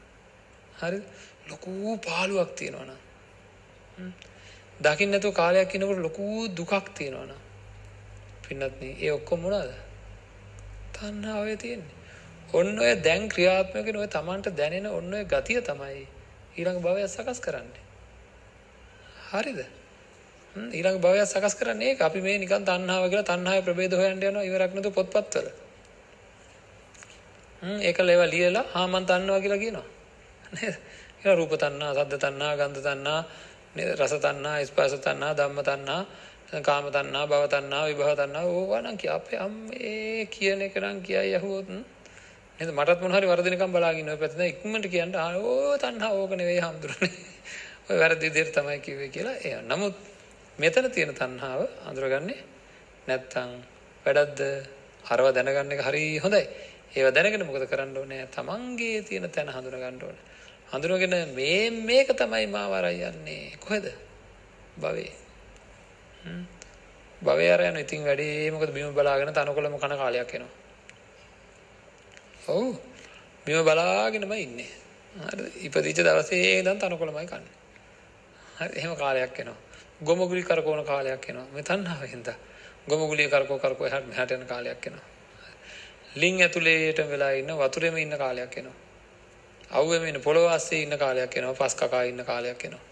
හරිද? ලොකු පාළුවක් තියෙනවා නම්. දකින්න නැතුව කාලයක් ඉන්නකොට ලොකු දුකක් තියෙනවා නම්. පින්නත් නේ ඒ ඔක්කොම මොනවාද? තණ්හාවේ තියෙන්නේ. ඔන්න ඔය දැන් ක්‍රියාත්මක වෙන ඔය Tamanට දැනෙන ඔන්න ඔය ගතිය තමයි ඊළඟ භවය සකස් කරන්නේ. හරිද? ඊළඟ භවය සකස් කරන්නේ ඒක අපි මේ නිකන් තණ්හාව කියලා තණ්හාවේ ප්‍රභේද හොයන්න යනවා ඉවරක් නැතුව පොත්පත්වල. හ්ම් ඒක ලේව ලියලා හා මන් තණ්හාව කියලා කියනවා. නේද? ඒක රූප තණ්හා, සද්ද තණ්හා, ගන්ධ තණ්හා, රස තණ්හා, ස්පර්ශ තණ්හා, ධම්ම තණ්හා, කාම තණ්හා, භව තණ්හා, විභව තණ්හා ඕවා නම් කිය අපේ අම්මේ කියන එක නම් කියයි යහුවොත් නේද මටත් මොන හරි වරදිනකම් බලාගෙන ඉන්න ඔය පැත්තෙන් ඉක්මනට කියන්න ඕ තණ්හා ඕක නෙවෙයි හම්දුරනේ. ඔය වැරදි විදිහට තමයි කිව්වේ කියලා. ඒ නමුත් මෙතන තියෙන තණ්හාව අඳුරගන්නේ නැත්තම් වැඩක්ද? අරව දැනගන්න එක හරි හොඳයි. ඒව දැනගෙන මොකද කරන්න ඕනේ? තමන්ගේ තියෙන තැන හඳුනා ගන්න ඕනේ. හඳුනගෙන මේ මේක තමයි මාව අරයි යන්නේ. කොහෙද? භවේ. හ්ම්. භවේ අර යන ඉතින් වැඩේ මොකද බිම බලාගෙන තනකොළම කන කාලයක් එනවා. ඔව්. බිම බලාගෙනම ඉන්නේ. හරිද? ඉපදිච්ච දවසේ ඉඳන් තනකොළමයි කන්නේ. හරි එහෙම කාලයක් එනවා. ගොමුගුලි කරකවන කාලයක් එනවා. මේ තණ්හාව හින්දා. ගොමුගුලිය කරකව කරකව එහාට මෙහාට යන කාලයක් එනවා. ලිං ඇතුලේට වෙලා ඉන්න වතුරෙම ඉන්න කාලයක් එනවා. අවුවෙම ඉන්න පොළොව ආස්සේ ඉන්න කාලයක් එනවා. පස් කකා ඉන්න කාලයක් එනවා.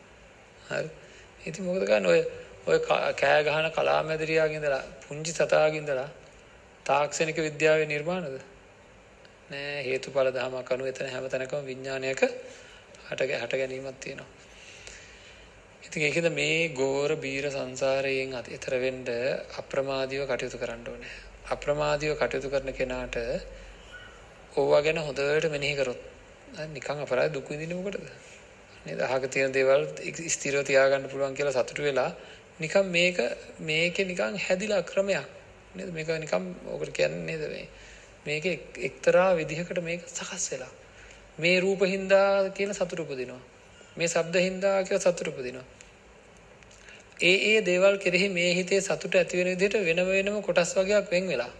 හරි. ඉතින් මොකද කරන්නේ ඔය ඔය කෑ ගහන කලාමැදිරියාගේ ඉඳලා පුංචි සතාගේ ඉඳලා තාක්ෂණික විද්‍යාවේ නිර්මාණද? නෑ හේතුඵල ධමයක් අනුව එතන හැම තැනකම විඥානයක හට හට ගැනීමක් තියෙනවා. ඉතින් ඒකද මේ ගෝර බීර සංසාරයෙන් අතර වෙන්න අප්‍රමාදීව කටයුතු කරන්න ඕනේ. අප්‍රමාදීව කටයුතු කරන කෙනාට ඕවා ගැන හොඳට මෙනෙහි කරොත් නිකන් අපරාධ දුක් විඳින්නේ මොකටද? නේද? අහක තියෙන දේවල් ස්ථිරව තියාගන්න පුළුවන් කියලා සතුටු වෙලා නිකන් මේක මේකේ නිකන් හැදිලා ක්‍රමයක්. නේද? මේක නිකන් ඔකට කියන්නේ නේද මේ මේක එක්තරා විදිහකට මේක සකස් වෙලා. මේ රූප හින්දා කියලා සතුට උපදිනවා. මේ ශබ්ද හින්දා කියලා සතුට උපදිනවා. ඒ ඒ දේවල් කෙරෙහි මේ හිතේ සතුට ඇති වෙන විදිහට වෙන වෙනම කොටස් වර්ගයක් වෙන් වෙලා.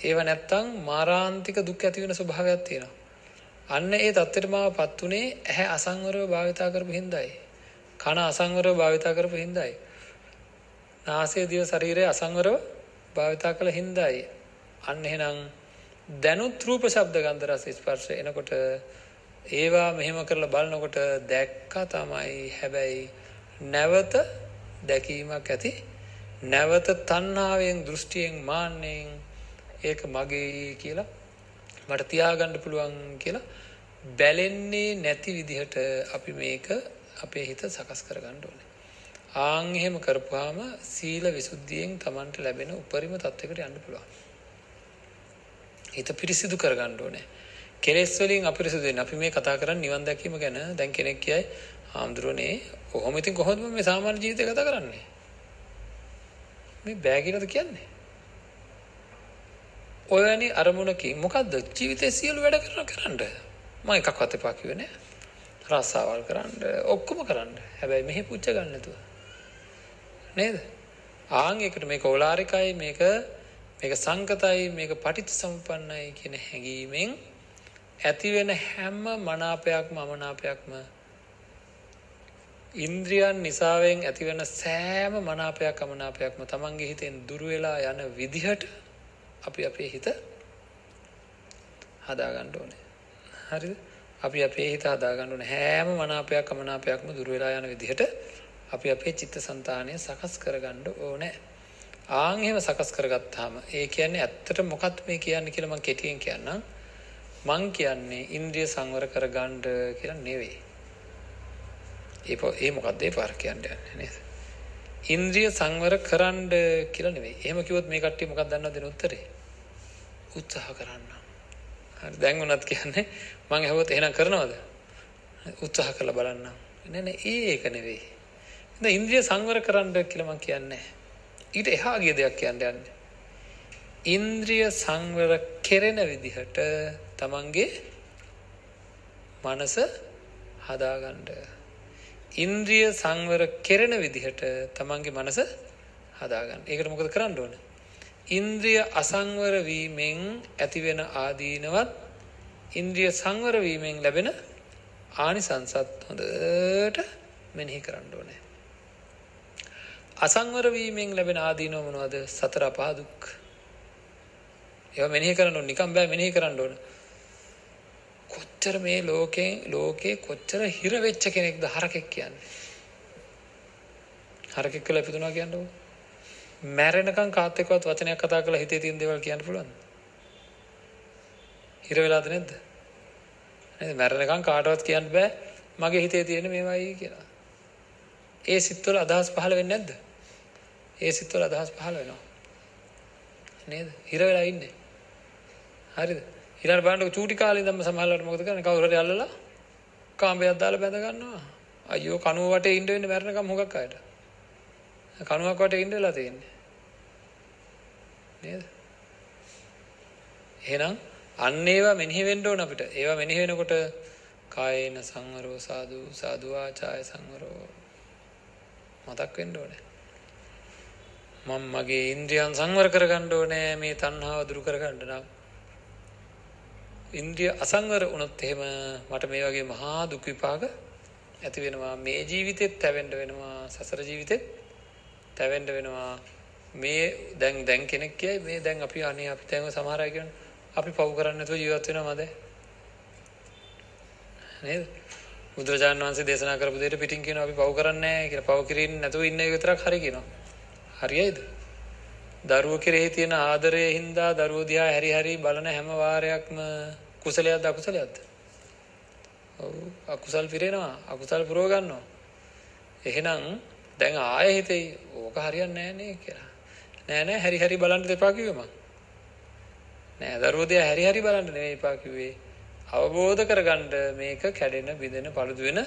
ඒව නැත්තම් මාරාන්තික දුක් ඇති වෙන ස්වභාවයක් තියෙනවා. අන්න ඒ தත්ත්වයට මාවපත් උනේ ඇහැ අසංවරව භාවිතා කරපු හින්දායි. කන අසංවරව භාවිතා කරපු හින්දායි. නාසය දිව ශරීරය අසංවරව භාවිතා කළ හින්දායි. අන්න එහෙනම් දැනුත් රූප ශබ්ද ගන්ධ රස ස්පර්ශ එනකොට ඒවා මෙහෙම කරලා බලනකොට දැක්ක තමයි හැබැයි නැවත දැකීමක් ඇති නැවත තණ්හාවෙන් දෘෂ්ටියෙන් මාන්නෙන් ඒක මගේ කියලා මට තියාගන්න පුළුවන් කියලා බැලෙන්නේ නැති විදිහට අපි මේක අපේ හිත සකස් කරගන්න ඕනේ. ආන් එහෙම කරපුවාම සීල විසුද්ධියෙන් Tamanට ලැබෙන උපරිම තත්යකට යන්න පුළුවන්. හිත පිරිසිදු කරගන්න ඕනේ. කෙලෙස් වලින් අපිරිසිදු වෙන්න. අපි මේ කතා කරන්නේ නිවන් දැකීම ගැන. දැන් කෙනෙක් කියයි, "ආම්දුරනේ, කොහොම ඉතින් කොහොමද මේ සාමාන්‍ය ජීවිතය ගත කරන්නේ?" මේ බෑ කියලාද කියන්නේ? ඔයනි අරමුණකින් මොකක්ද ජීවිතය සියලු වැඩ කරන කරන්න ම එකක් අත පාකිවෙන රස්සාවල් කරන්න ඔක්කොම කරන්න හැබැයි මෙහි පුච්ච ගන්නතුව නේද? ආං එකට මේ කෝලාරිකයි මේක මේක සංකතයි මේක පටිච්ච සම්පන්නයි කියන හැඟීමෙන් ඇතිවෙන හැම්ම මනාපයක්ම අමනාපයක්ම ඉන්ද්‍රියන් නිසාවෙන් ඇතිවෙන සෑම මනාපයක් අමනාපයක්ම තමන්ගේ හිතෙන් දුරුවෙලා යන විදිහට අපි අපේ හිත හදාගන්න ඕනේ. හරිද? අපි අපේ හිත හදාගන්න ඕනේ. හැම මනාපයක් අමනාපයක්ම දුරවෙලා යන විදිහට අපි අපේ චිත්ත સંතානය සකස් කරගන්න ඕනේ. ආන් එහෙම සකස් කරගත්තාම ඒ කියන්නේ ඇත්තට මොකක්ද මේ කියන්නේ කියලා මම කෙටියෙන් කියන්නම්. මං කියන්නේ ඉන්ද්‍රිය සංවර කරගන්න කියලා නෙවෙයි. ඒ ඒ මොකක්ද ඒ පාර කියන්නේ නේද? ඉන්ද්‍රිය සංවර කරන්න කියලා නෙවෙයි. එහෙම කිව්වොත් මේ කට්ටිය මොකක්ද දන්නවද දෙන උත්තරේ? උත්සාහ කරන්න. හරි දැන් උනත් කියන්නේ මං ඇහුවොත් එහෙනම් කරනවද? උත්සාහ කරලා බලන්න. නෑ නෑ ඒක නෙවෙයි. දැන් ඉන්ද්‍රිය සංවර කරන්න කියලා මං කියන්නේ. ඊට එහා ගිය දෙයක් කියන්න යන්නේ. ඉන්ද්‍රිය සංවර කෙරෙන විදිහට තමන්ගේ මනස හදාගන්න. ඉන්ද්‍රිය සංවර කෙරෙන විදිහට තමන්ගේ මනස හදාගන්න. ඒකට මොකද කරන්න ඕන? ඉන්ද්‍රිය අසංවර වීමෙන් ඇතිවෙන ආදීනවත් ඉන්ද්‍රිය සංවර වීමෙන් ලැබෙන ආනිසංසත් හොඳට මෙනෙහි කරන්න ඕනේ. අසංවර වීමෙන් ලැබෙන ආදීනව මොනවද? සතර අපා දුක්. ඒවා මෙනෙහි කරන්න ඕන. නිකම් බෑ මෙනෙහි කරන්න ඕන. කොච්චර මේ ලෝකේ ලෝකේ කොච්චර හිර වෙච්ච කෙනෙක්ද හරකෙක් කියන්නේ? හරකෙක් කියලා ඉපදුනා කියන්නේ මැරෙනකන් කාත් එක්කවත් වචනයක් කතා කරලා හිතේ තියෙන දේවල් කියන්න පුළුවන්ද? හිර වෙලාද නැද්ද? නේද? මැරෙනකන් කාටවත් කියන්න බෑ. මගේ හිතේ තියෙන මේවයි කියලා. ඒ සිත්වල අදහස් පහළ වෙන්නේ නැද්ද? ඒ සිත්වල අදහස් පහළ වෙනවා. නේද? හිර වෙලා ඉන්නේ. හරිද? ඊළඟ බලන්න චූටි කාලේ ඉඳන්ම සමහරවල්ලාට මොකද කරන්නේ? කවුරු හරි අල්ලලා කාමයක් දාලා බැඳ ගන්නවා. අයියෝ කනුව වටේ ඉන්න වෙන්නේ මැරෙනකම් හුඟක් අයට. කනුවක් වටේ ඉන්න වෙලා තියෙන්නේ. නේද? එහෙනම් අන්න ඒවා මෙනෙහි වෙන්න ඕන අපිට. ඒවා මෙනෙහි වෙනකොට කායේන සංවරෝ සාදු සාදු ආචාය සංවරෝ මතක් වෙන්න ඕනේ. මම මගේ ඉන්ද්‍රියන් සංවර කරගන්න ඕනේ මේ තණ්හාව දුරු කරගන්න නම්. ඉන්ද්‍රිය අසංවර වුණොත් එහෙම මට මේ වගේ මහා දුක් විපාක ඇති වෙනවා. මේ ජීවිතෙත් තැවෙන්න වෙනවා සසර ජීවිතෙත් තැවෙන්න වෙනවා. මේ දැන් දැන් කෙනෙක් කියයි මේ දැන් අපි අනේ අපි දැන් සමහර අය කියන අපි පව් කරන්නේ නැතුව ජීවත් වෙනවද? නේද? බුදුරජාණන් වහන්සේ දේශනා කරපු දෙයට පිටින් කියනවා අපි පව් කරන්නේ නැහැ කියලා. පව් කිරින්නේ නැතුව ඉන්න එක විතරක් හරි කියනවා. හරියයිද? දරුව කෙරෙහි තියෙන ආදරය හින්දා දරුව දිහා හැරි හැරි බලන හැම වාරයක්ම කුසලයක්ද අකුසලයක්ද? ඔව් අකුසල් පිරෙනවා අකුසල් පුරව ගන්නවා. එහෙනම් දැන් ආයෙ හිතේ ඕක හරියන්නේ නැහැ නේ කියලා. නෑ නෑ හැරි හැරි බලන්න දෙපා කිව්වේ මං. නෑ දරුව දිහා හැරි හැරි බලන්න නෙවෙයි එපා කිව්වේ. අවබෝධ කරගන්න මේක කැඩෙන බිඳෙන පළුදු වෙන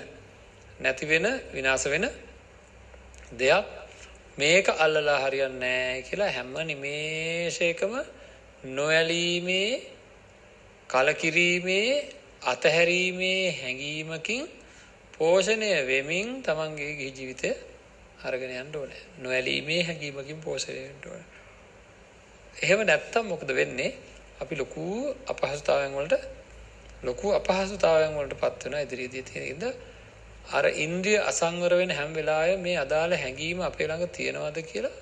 නැති වෙන විනාශ වෙන දෙයක් මේක අල්ලලා හරියන්නේ නැහැ කියලා හැම නිමේෂයකම නොඇලීමේ කලකිරීමේ අතහැරීමේ හැඟීමකින් පෝෂණය වෙමින් තමන්ගේ ගිහි ජීවිතය අරගෙන යන්න ඕනේ. නොඇලීමේ හැඟීමකින් පෝෂණය වෙන්න ඕනේ. එහෙම නැත්තම් මොකද වෙන්නේ? අපි ලොකු අපහසුතාවයන් වලට ලොකු අපහසුතාවයන් වලට පත් වෙනවා ඉදිරියේදී තියෙන ඉඳ අර ඉන්ද්‍රිය අසංවර වෙන හැම වෙලාවෙම මේ අදාළ හැඟීම අපේ ළඟ තියෙනවද කියලා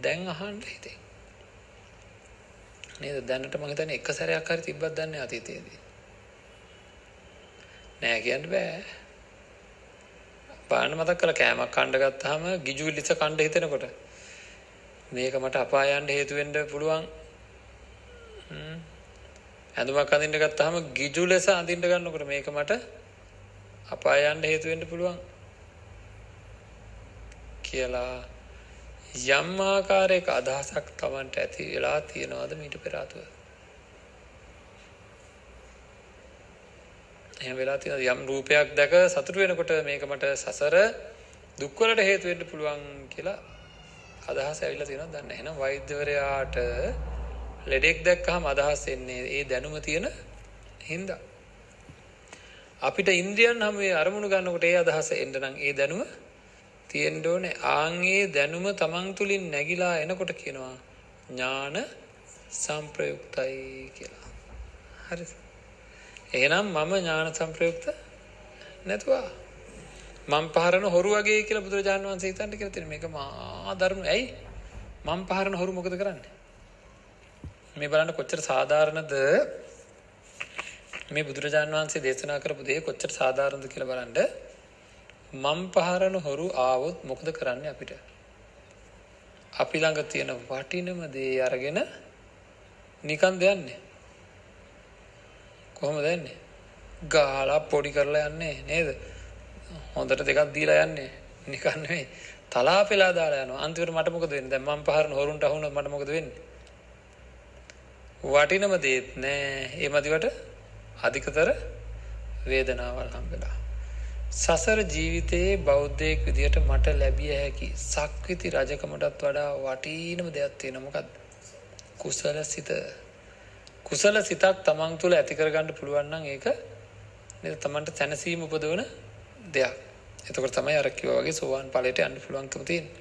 දැන් අහන්න හිතේ. නේද? දැනට මම හිතන්නේ එක සැරයක් හරි තිබ්බත් දන්නේ අතීතයේදී. නෑ කියන්න බෑ. බාන්න මතක් කරලා කෑමක් කන්න ගත්තාම ගිජු ලිස කන්න හිතෙනකොට මේක මට අපාය යන්න හේතු වෙන්න පුළුවන්. ඇඳුමක් අඳින්න ගත්තාම ගිජු ලෙස අඳින්න ගන්නකොට මේක මට අපාය යන්න හේතු වෙන්න පුළුවන්. කියලා යම් ආකාරයක අදහසක් Tamanට ඇති වෙලා තියෙනවද මීට පෙර ආතුව? එහෙම වෙලා තියෙනවා යම් රූපයක් දැක සතුට වෙනකොට මේක මට සසර දුක් වලට හේතු වෙන්න පුළුවන් කියලා අදහස ඇවිල්ලා තියෙනවා දන්නේ එහෙනම් වෛද්‍යවරයාට ලෙඩෙක් දැක්කහම අදහස් එන්නේ ඒ දැනුම තියෙන හින්දා. අපිට ඉන්ද්‍රියන් හැම මේ අරමුණු ගන්නකොට ඒ අදහස එන්න නම් ඒ දැනුම තියෙන්න ඕනේ. ආන් ඒ දැනුම තමන් තුලින් නැగిලා එනකොට කියනවා ඥාන සංප්‍රයුක්තයි කියලා. හරිද? එහෙනම් මම ඥාන සංප්‍රයුක්ත නැතුවා. මම් පහරන හොරු වගේ කියලා බුදුරජාණන් වහන්සේ හිතන්න කියලා තියෙන මේක මහා ධර්ම. ඇයි? මම් පහරන හොරු මොකද කරන්නේ? මේ බලන්න කොච්චර සාධාරණද මේ බුදුරජාණන් වහන්සේ දේශනා කරපු දේ කොච්චර සාධාරණද කියලා බලන්න. මම් පහරන හොරු ආවොත් මොකද කරන්නේ අපිට? අපි ළඟ තියෙන වටිනම දේ අරගෙන නිකන් දෙන්නේ. කොහොමද යන්නේ? ගාලා පොඩි කරලා යන්නේ නේද? හොඳට දෙකක් දීලා යන්නේ. නිකන් නෙවෙයි. තලා පෙලා දාලා යනවා. අන්තිමට මට මොකද වෙන්නේ? දැන් මම පහරන හොරුන්ට අහුනොත් මට මොකද වෙන්නේ? වටිනම දේත් නෑ. ඒ මදිවට අධිකතර වේදනාවල් හම්බෙලා. සසර ජීවිතයේ බෞද්ධයෙක් විදිහට මට ලැබිය හැකි සක්විති රජකමටත් වඩා වටිනම දෙයක් තියෙනවා මොකද්ද? කුසල සිත. කුසල සිතක් තමන් තුළ ඇති කරගන්න පුළුවන් නම් ඒක නේද තමන්ට සැනසීම උපදවන දෙයක්. එතකොට තමයි අර කිව්වා වගේ සෝවාන් ඵලයට යන්න පුළුවන්කම තියෙන්නේ.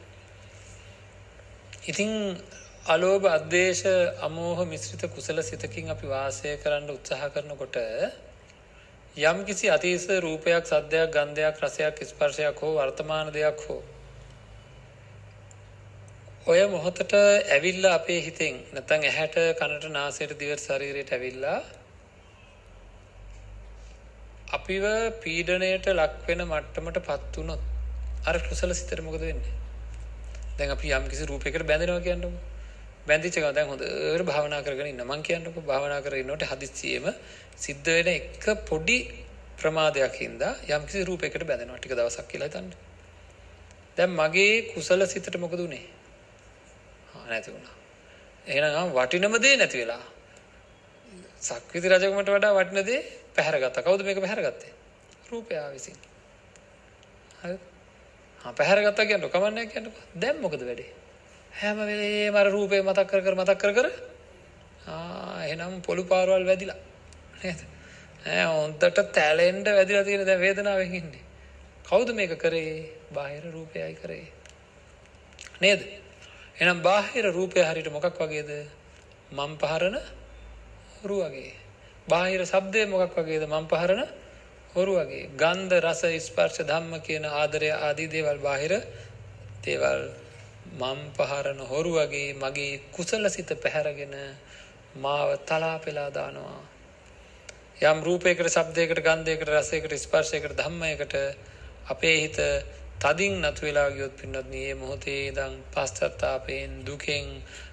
ඉතින් අලෝභ අද්වේෂ අමෝහ මිශ්‍රිත කුසල සිතකින් අපි වාසය කරන්න උත්සාහ කරනකොට යම් කිසි අතීත රූපයක් සද්දයක් ගන්ධයක් රසයක් ස්පර්ශයක් හෝ වර්තමාන දෙයක් හෝ ඔය මොහොතට ඇවිල්ලා අපේ හිතෙන් නැත්නම් ඇහැට කනට නාසයට දිවට ශරීරයට ඇවිල්ලා අපිව පීඩණයට ලක් වෙන මට්ටමට පත් වුණොත් අර කුසල සිතට මොකද වෙන්නේ? දැන් අපි යම් කිසි රූපයකට බැඳෙනවා කියන්නකො. බැඳිච්ච ගමන් දැන් හොඳට භාවනා කරගෙන ඉන්න මං කියන්නකො භාවනා කරගෙන ඉන්නකොට හදිස්සියෙම සිද්ධ වෙන එක පොඩි ප්‍රමාදයක් හින්දා යම් කිසි රූපයකට බැඳෙනවා ටික දවසක් කියලා හිතන්න. දැන් මගේ කුසල සිතට මොකද උනේ? ආ නැති වුණා. එහෙනම් වටිනම දේ නැති වෙලා. සක්විති රජකමට වඩා වටින දේ පැහැරගත්තා. කවුද මේක පැහැරගත්තේ? රූපයා විසින්. හරි. ආ පැහැරගත්තා කියන්නකො කමන්නේ කියන්නකො. දැන් මොකද වෙන්නේ? හැම වෙලේම අර රූපේ මතක් කර කර මතක් කර කර ආ එහෙනම් පොළු පාරවල් වැදිලා නේද? ඈ හොන්දට තැලෙන්න වැදිලා තියෙන දැන් වේදනාවෙන් ඉන්නේ. කවුද මේක කරේ? බාහිර රූපයයි කරේ. නේද? එහෙනම් බාහිර රූපය හරියට මොකක් වගේද? මම් පහරන හොරු වගේ. බාහිර ශබ්දය මොකක් වගේද? මම් පහරන හොරු වගේ. ගන්ධ රස ස්පර්ශ ධම්ම කියන ආදරය ආදී දේවල් බාහිර දේවල් මම් පහරන හොරු වගේ මගේ කුසල සිත පැහැරගෙන මාව තලා පෙලා දානවා. යම් රූපයකට ශබ්දයකට ගන්ධයකට රසයකට ස්පර්ශයකට ධම්මයකට අපේ හිත තදින් නතු වෙලා ගියොත් පින්නත් මේ මොහොතේ ඉඳන් පශ්චාත්තාපයෙන් දුකෙන්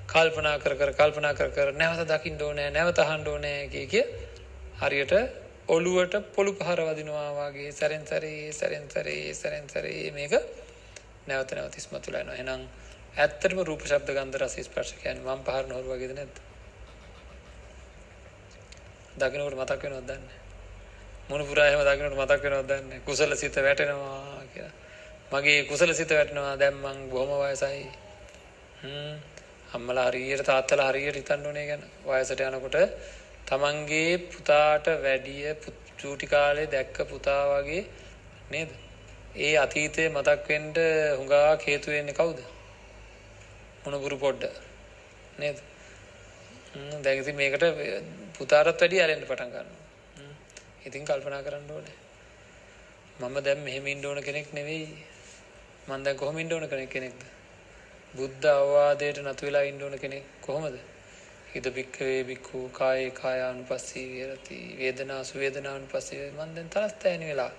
කල්පනා කර කර කල්පනා කර කර නැවත දකින්න ඕනේ නැවත අහන්න ඕනේ කිය කිය හරියට ඔළුවට පොළු පහර වදිනවා වගේ සැරෙන් සැරේ සැරෙන් සැරේ සැරෙන් සැරේ මේක නැවත නැවත ඉස්මතුලා යනවා. එහෙනම් ඇත්තටම රූප ශබ්ද ගන්ධ රස ස්පර්ශ කියන්නේ මම පහරන හොරු වගේද නැද්ද? දකින්නකොට මතක් වෙනවද දන්නේ මොන පුරා එහෙම දකින්නකොට මතක් වෙනවද දන්නේ කුසල සිත වැටෙනවා කියලා. මගේ කුසල සිත වැටෙනවා. දැන් මං බොහොම වයසයි. හ්ම්. අම්මලා හරියට තාත්තලා හරියට හිතන්න ඕනේ ගැන. වයසට යනකොට තමන්ගේ පුතාට වැඩිය චූටි කාලේ දැක්ක පුතා වගේ නේද? ඒ අතීතය මතක් වෙන්න හුඟා හේතු වෙන්නේ කවුද? මොනගුරු පොඩ්ඩ නේද දැන් ඉතින් මේකට පුතාටත් වැඩිය ඇලෙන්න පටන් ගන්නවා. ඉතින් කල්පනා කරන්න ඕනේ. මම දැන් මෙහෙම ඉන්න ඕන කෙනෙක් නෙවෙයි. මම දැන් කොහොම ඉන්න ඕන කෙනෙක් කෙනෙක්ද? බුද්ධ අවවාදයට නතු වෙලා ඉන්න ඕන කෙනෙක් කොහොමද? හිත බික්කවේ බික්ඛු කායේ කායානුපස්සී විහෙරති වේදනාසු වේදනානුපස්සී මම දැන් තරස්තෑනි වෙලා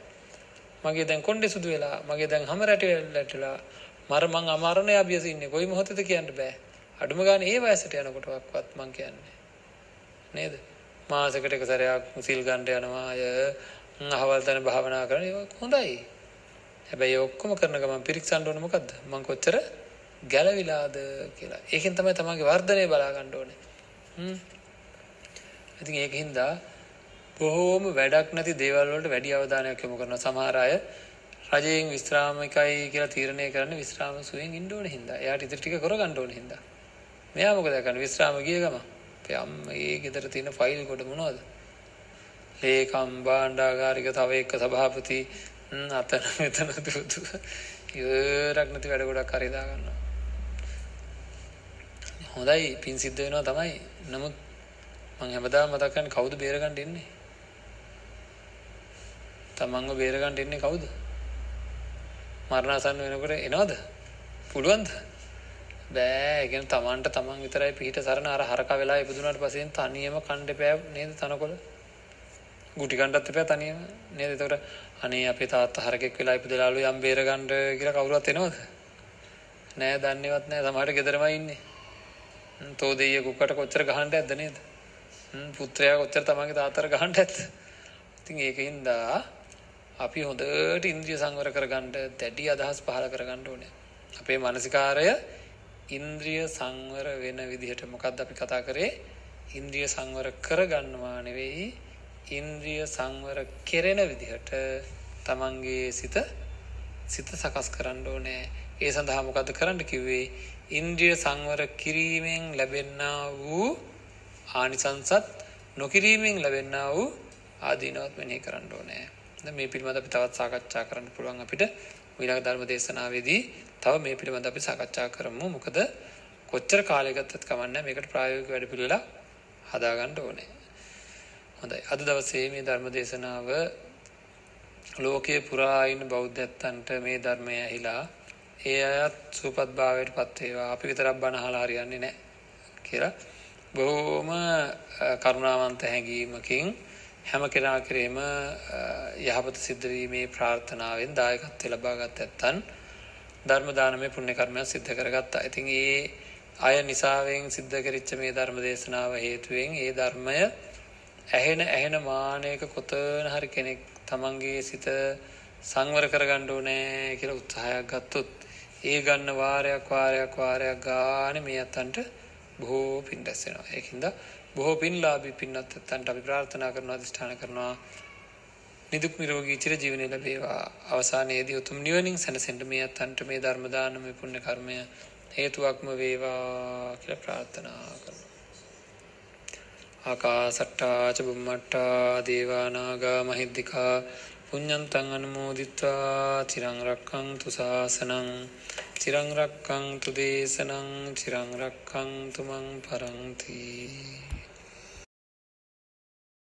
මගේ දැන් කොණ්ඩේ සුදු වෙලා මගේ දැන් හැම රැටෙලා මර මං අමරණය අභියස ඉන්නේ. කොයි මොහොතද කියන්න බෑ. අඩුම ගානේ ඒ වයසට යනකොටවත් මං කියන්නේ නේද? මාසකට එක සැරයක් සිල් ගන්න යනවා. අය අහවල් තැන භාවනා කරන ඒක හොඳයි. හැබැයි ඔක්කොම කරන ගමන් පිරික්සන්න ඕනේ මොකද්ද? මං කොච්චර ගැලවිලාද කියලා. ඒකෙන් තමයි තමන්ගේ වර්ධනය බලා ගන්න ඕනේ. හ්ම්. ඉතින් ඒකින්ද බොහෝම වැඩක් නැති දේවල් වලට වැඩි අවධානයක් යොමු කරන සමහර අය රජයෙන් විශ්‍රාමිකයි කියලා තීරණය කරන්න විශ්‍රාම සුවයෙන් ඉන්න ඕනේ හින්දා එයාට ඉතින් ටික කරගන්න ඕනේ හින්දා මෙයා මොකද කරන්නේ විශ්‍රාම ගිය ගමන් අපේ අම්මා ඒ ගෙදර තියෙන ෆයිල් කොට මොනවද? ලේකම් භාණ්ඩාගාරික තව එක්ක සභාපති අතන මෙතන දුදු ඉවරක් නැති වැඩ ගොඩක් හරි දාගන්නවා. හොඳයි පින් සිද්ධ වෙනවා තමයි. නමුත් මං හැමදාම මතක් කරන්නේ කවුද බේරගන්න ඉන්නේ? තමන්ව බේරගන්න ඉන්නේ කවුද? මරණාසන්න වෙනකොට එනවද? පුළුවන්ද? බෑ. ඒ කියන්නේ තමන්ට තමන් විතරයි පිහිට සරණ අර හරක වෙලා ඉපදුනාට පස්සේ තනියම කණ්ඩේ පෑ නේද තනකොළ? ගුටි කණ්ඩත් එපා තනියම නේද? එතකොට අනේ අපේ තාත්තා හරකෙක් වෙලා ඉපදලාලු යම් බේරගන්න කියලා කවුරුවත් එනවද? නෑ දන්නේවත් නෑ සමහරට ගෙදරමයි ඉන්නේ. තෝ දෙයිය කුක්කට කොච්චර ගහන්න ඇද්ද නේද? පුත්‍රයා කොච්චර තමන්ගේ තාත්තට ගහන්න ඇද්ද? ඉතින් ඒකින්ද අපි හොඳට ඉන්ද්‍රිය සංවර කරගන්න දැඩි අදහස් පහළ කරගන්න ඕනේ. අපේ මානසිකාරය ඉන්ද්‍රිය සංවර වෙන විදිහට මොකද්ද අපි කතා කරේ? ඉන්ද්‍රිය සංවර කරගන්නවා නෙවෙයි ඉන්ද්‍රිය සංවර කෙරෙන විදිහට තමන්ගේ සිත සිත සකස් කරන්න ඕනේ. ඒ සඳහා මොකද්ද කරන්න කිව්වේ? ඉන්ද්‍රිය සංවර කිරීමෙන් ලැබෙන්නා වූ ආනිසංසත් නොකිරීමෙන් ලැබෙන්නා වූ ආදීනවත් මෙනෙහි කරන්න ඕනේ. දැන් මේ පිළිබඳව අපි තවත් සාකච්ඡා කරන්න පුළුවන් අපිට ඊළඟ ධර්ම දේශනාවේදී තව මේ පිළිබඳව අපි සාකච්ඡා කරමු. මොකද කොච්චර කාලයක් ගත්තත් කමන්නේ මේකට ප්‍රායෝගික වැඩ පිළිවෙලා හදාගන්න ඕනේ. හොඳයි. අද දවසේ මේ ධර්ම දේශනාව ලෝකයේ පුරා ඉන්න බෞද්ධයන්ට මේ ධර්මය ඇහිලා ඒ අයත් සූපත් භාවයට පත් වේවා. අපි විතරක් බණ අහලා හරියන්නේ නැහැ කියලා බොහොම කරුණාවන්ත හැඟීමකින් හැම කෙනා කෙරෙහිම යහපත සිද්ධ වීමේ ප්‍රාර්ථනාවෙන් දායකත්වය ලබා ගත ඇත්තන් ධර්ම දානමය පුණ්‍ය කර්මයක් සිද්ධ කරගත්තා. ඉතින් ඒ අය නිසාවෙන් සිද්ධ කරච්ච මේ ධර්ම දේශනාව හේතුවෙන් ඒ ධර්මය ඇහෙන ඇහෙන මානයක කොතන හරි කෙනෙක් තමන්ගේ සිත සංවර කරගන්න ඕනේ කියලා උත්සාහයක් ගත්තොත් ඒ ගන්න වාරයක් වාරයක් වාරයක් ගානේ මේ අතන්ට බොහෝ පින් රැස් වෙනවා. ඒකින්ද බොහෝ පින්ලාභී පින්නත් ඇත්තන්ට අපි ප්‍රාර්ථනා කරනවා අධිෂ්ඨාන කරනවා නිදුක් නිරෝගී චිර ජීවනය ලැබේවා. අවසානයේදී උතුම් නිවනින් සැනසෙන්න මේ අතන්ට මේ ධර්ම දානමය පුණ්‍ය කර්මය හේතුවක්ම වේවා කියලා ප්‍රාර්ථනා කරනවා. ආකාසට්ටා ච බුම්මට්ටා දේවා නාග මහිද්దికා පුඤ්ඤන්තං අනුමෝදිත්වා චිරං රක්ඛන්තු ශාසනං චිරං රක්ඛන්තු දේශනං චිරං රක්ඛන්තු මං පරන්ති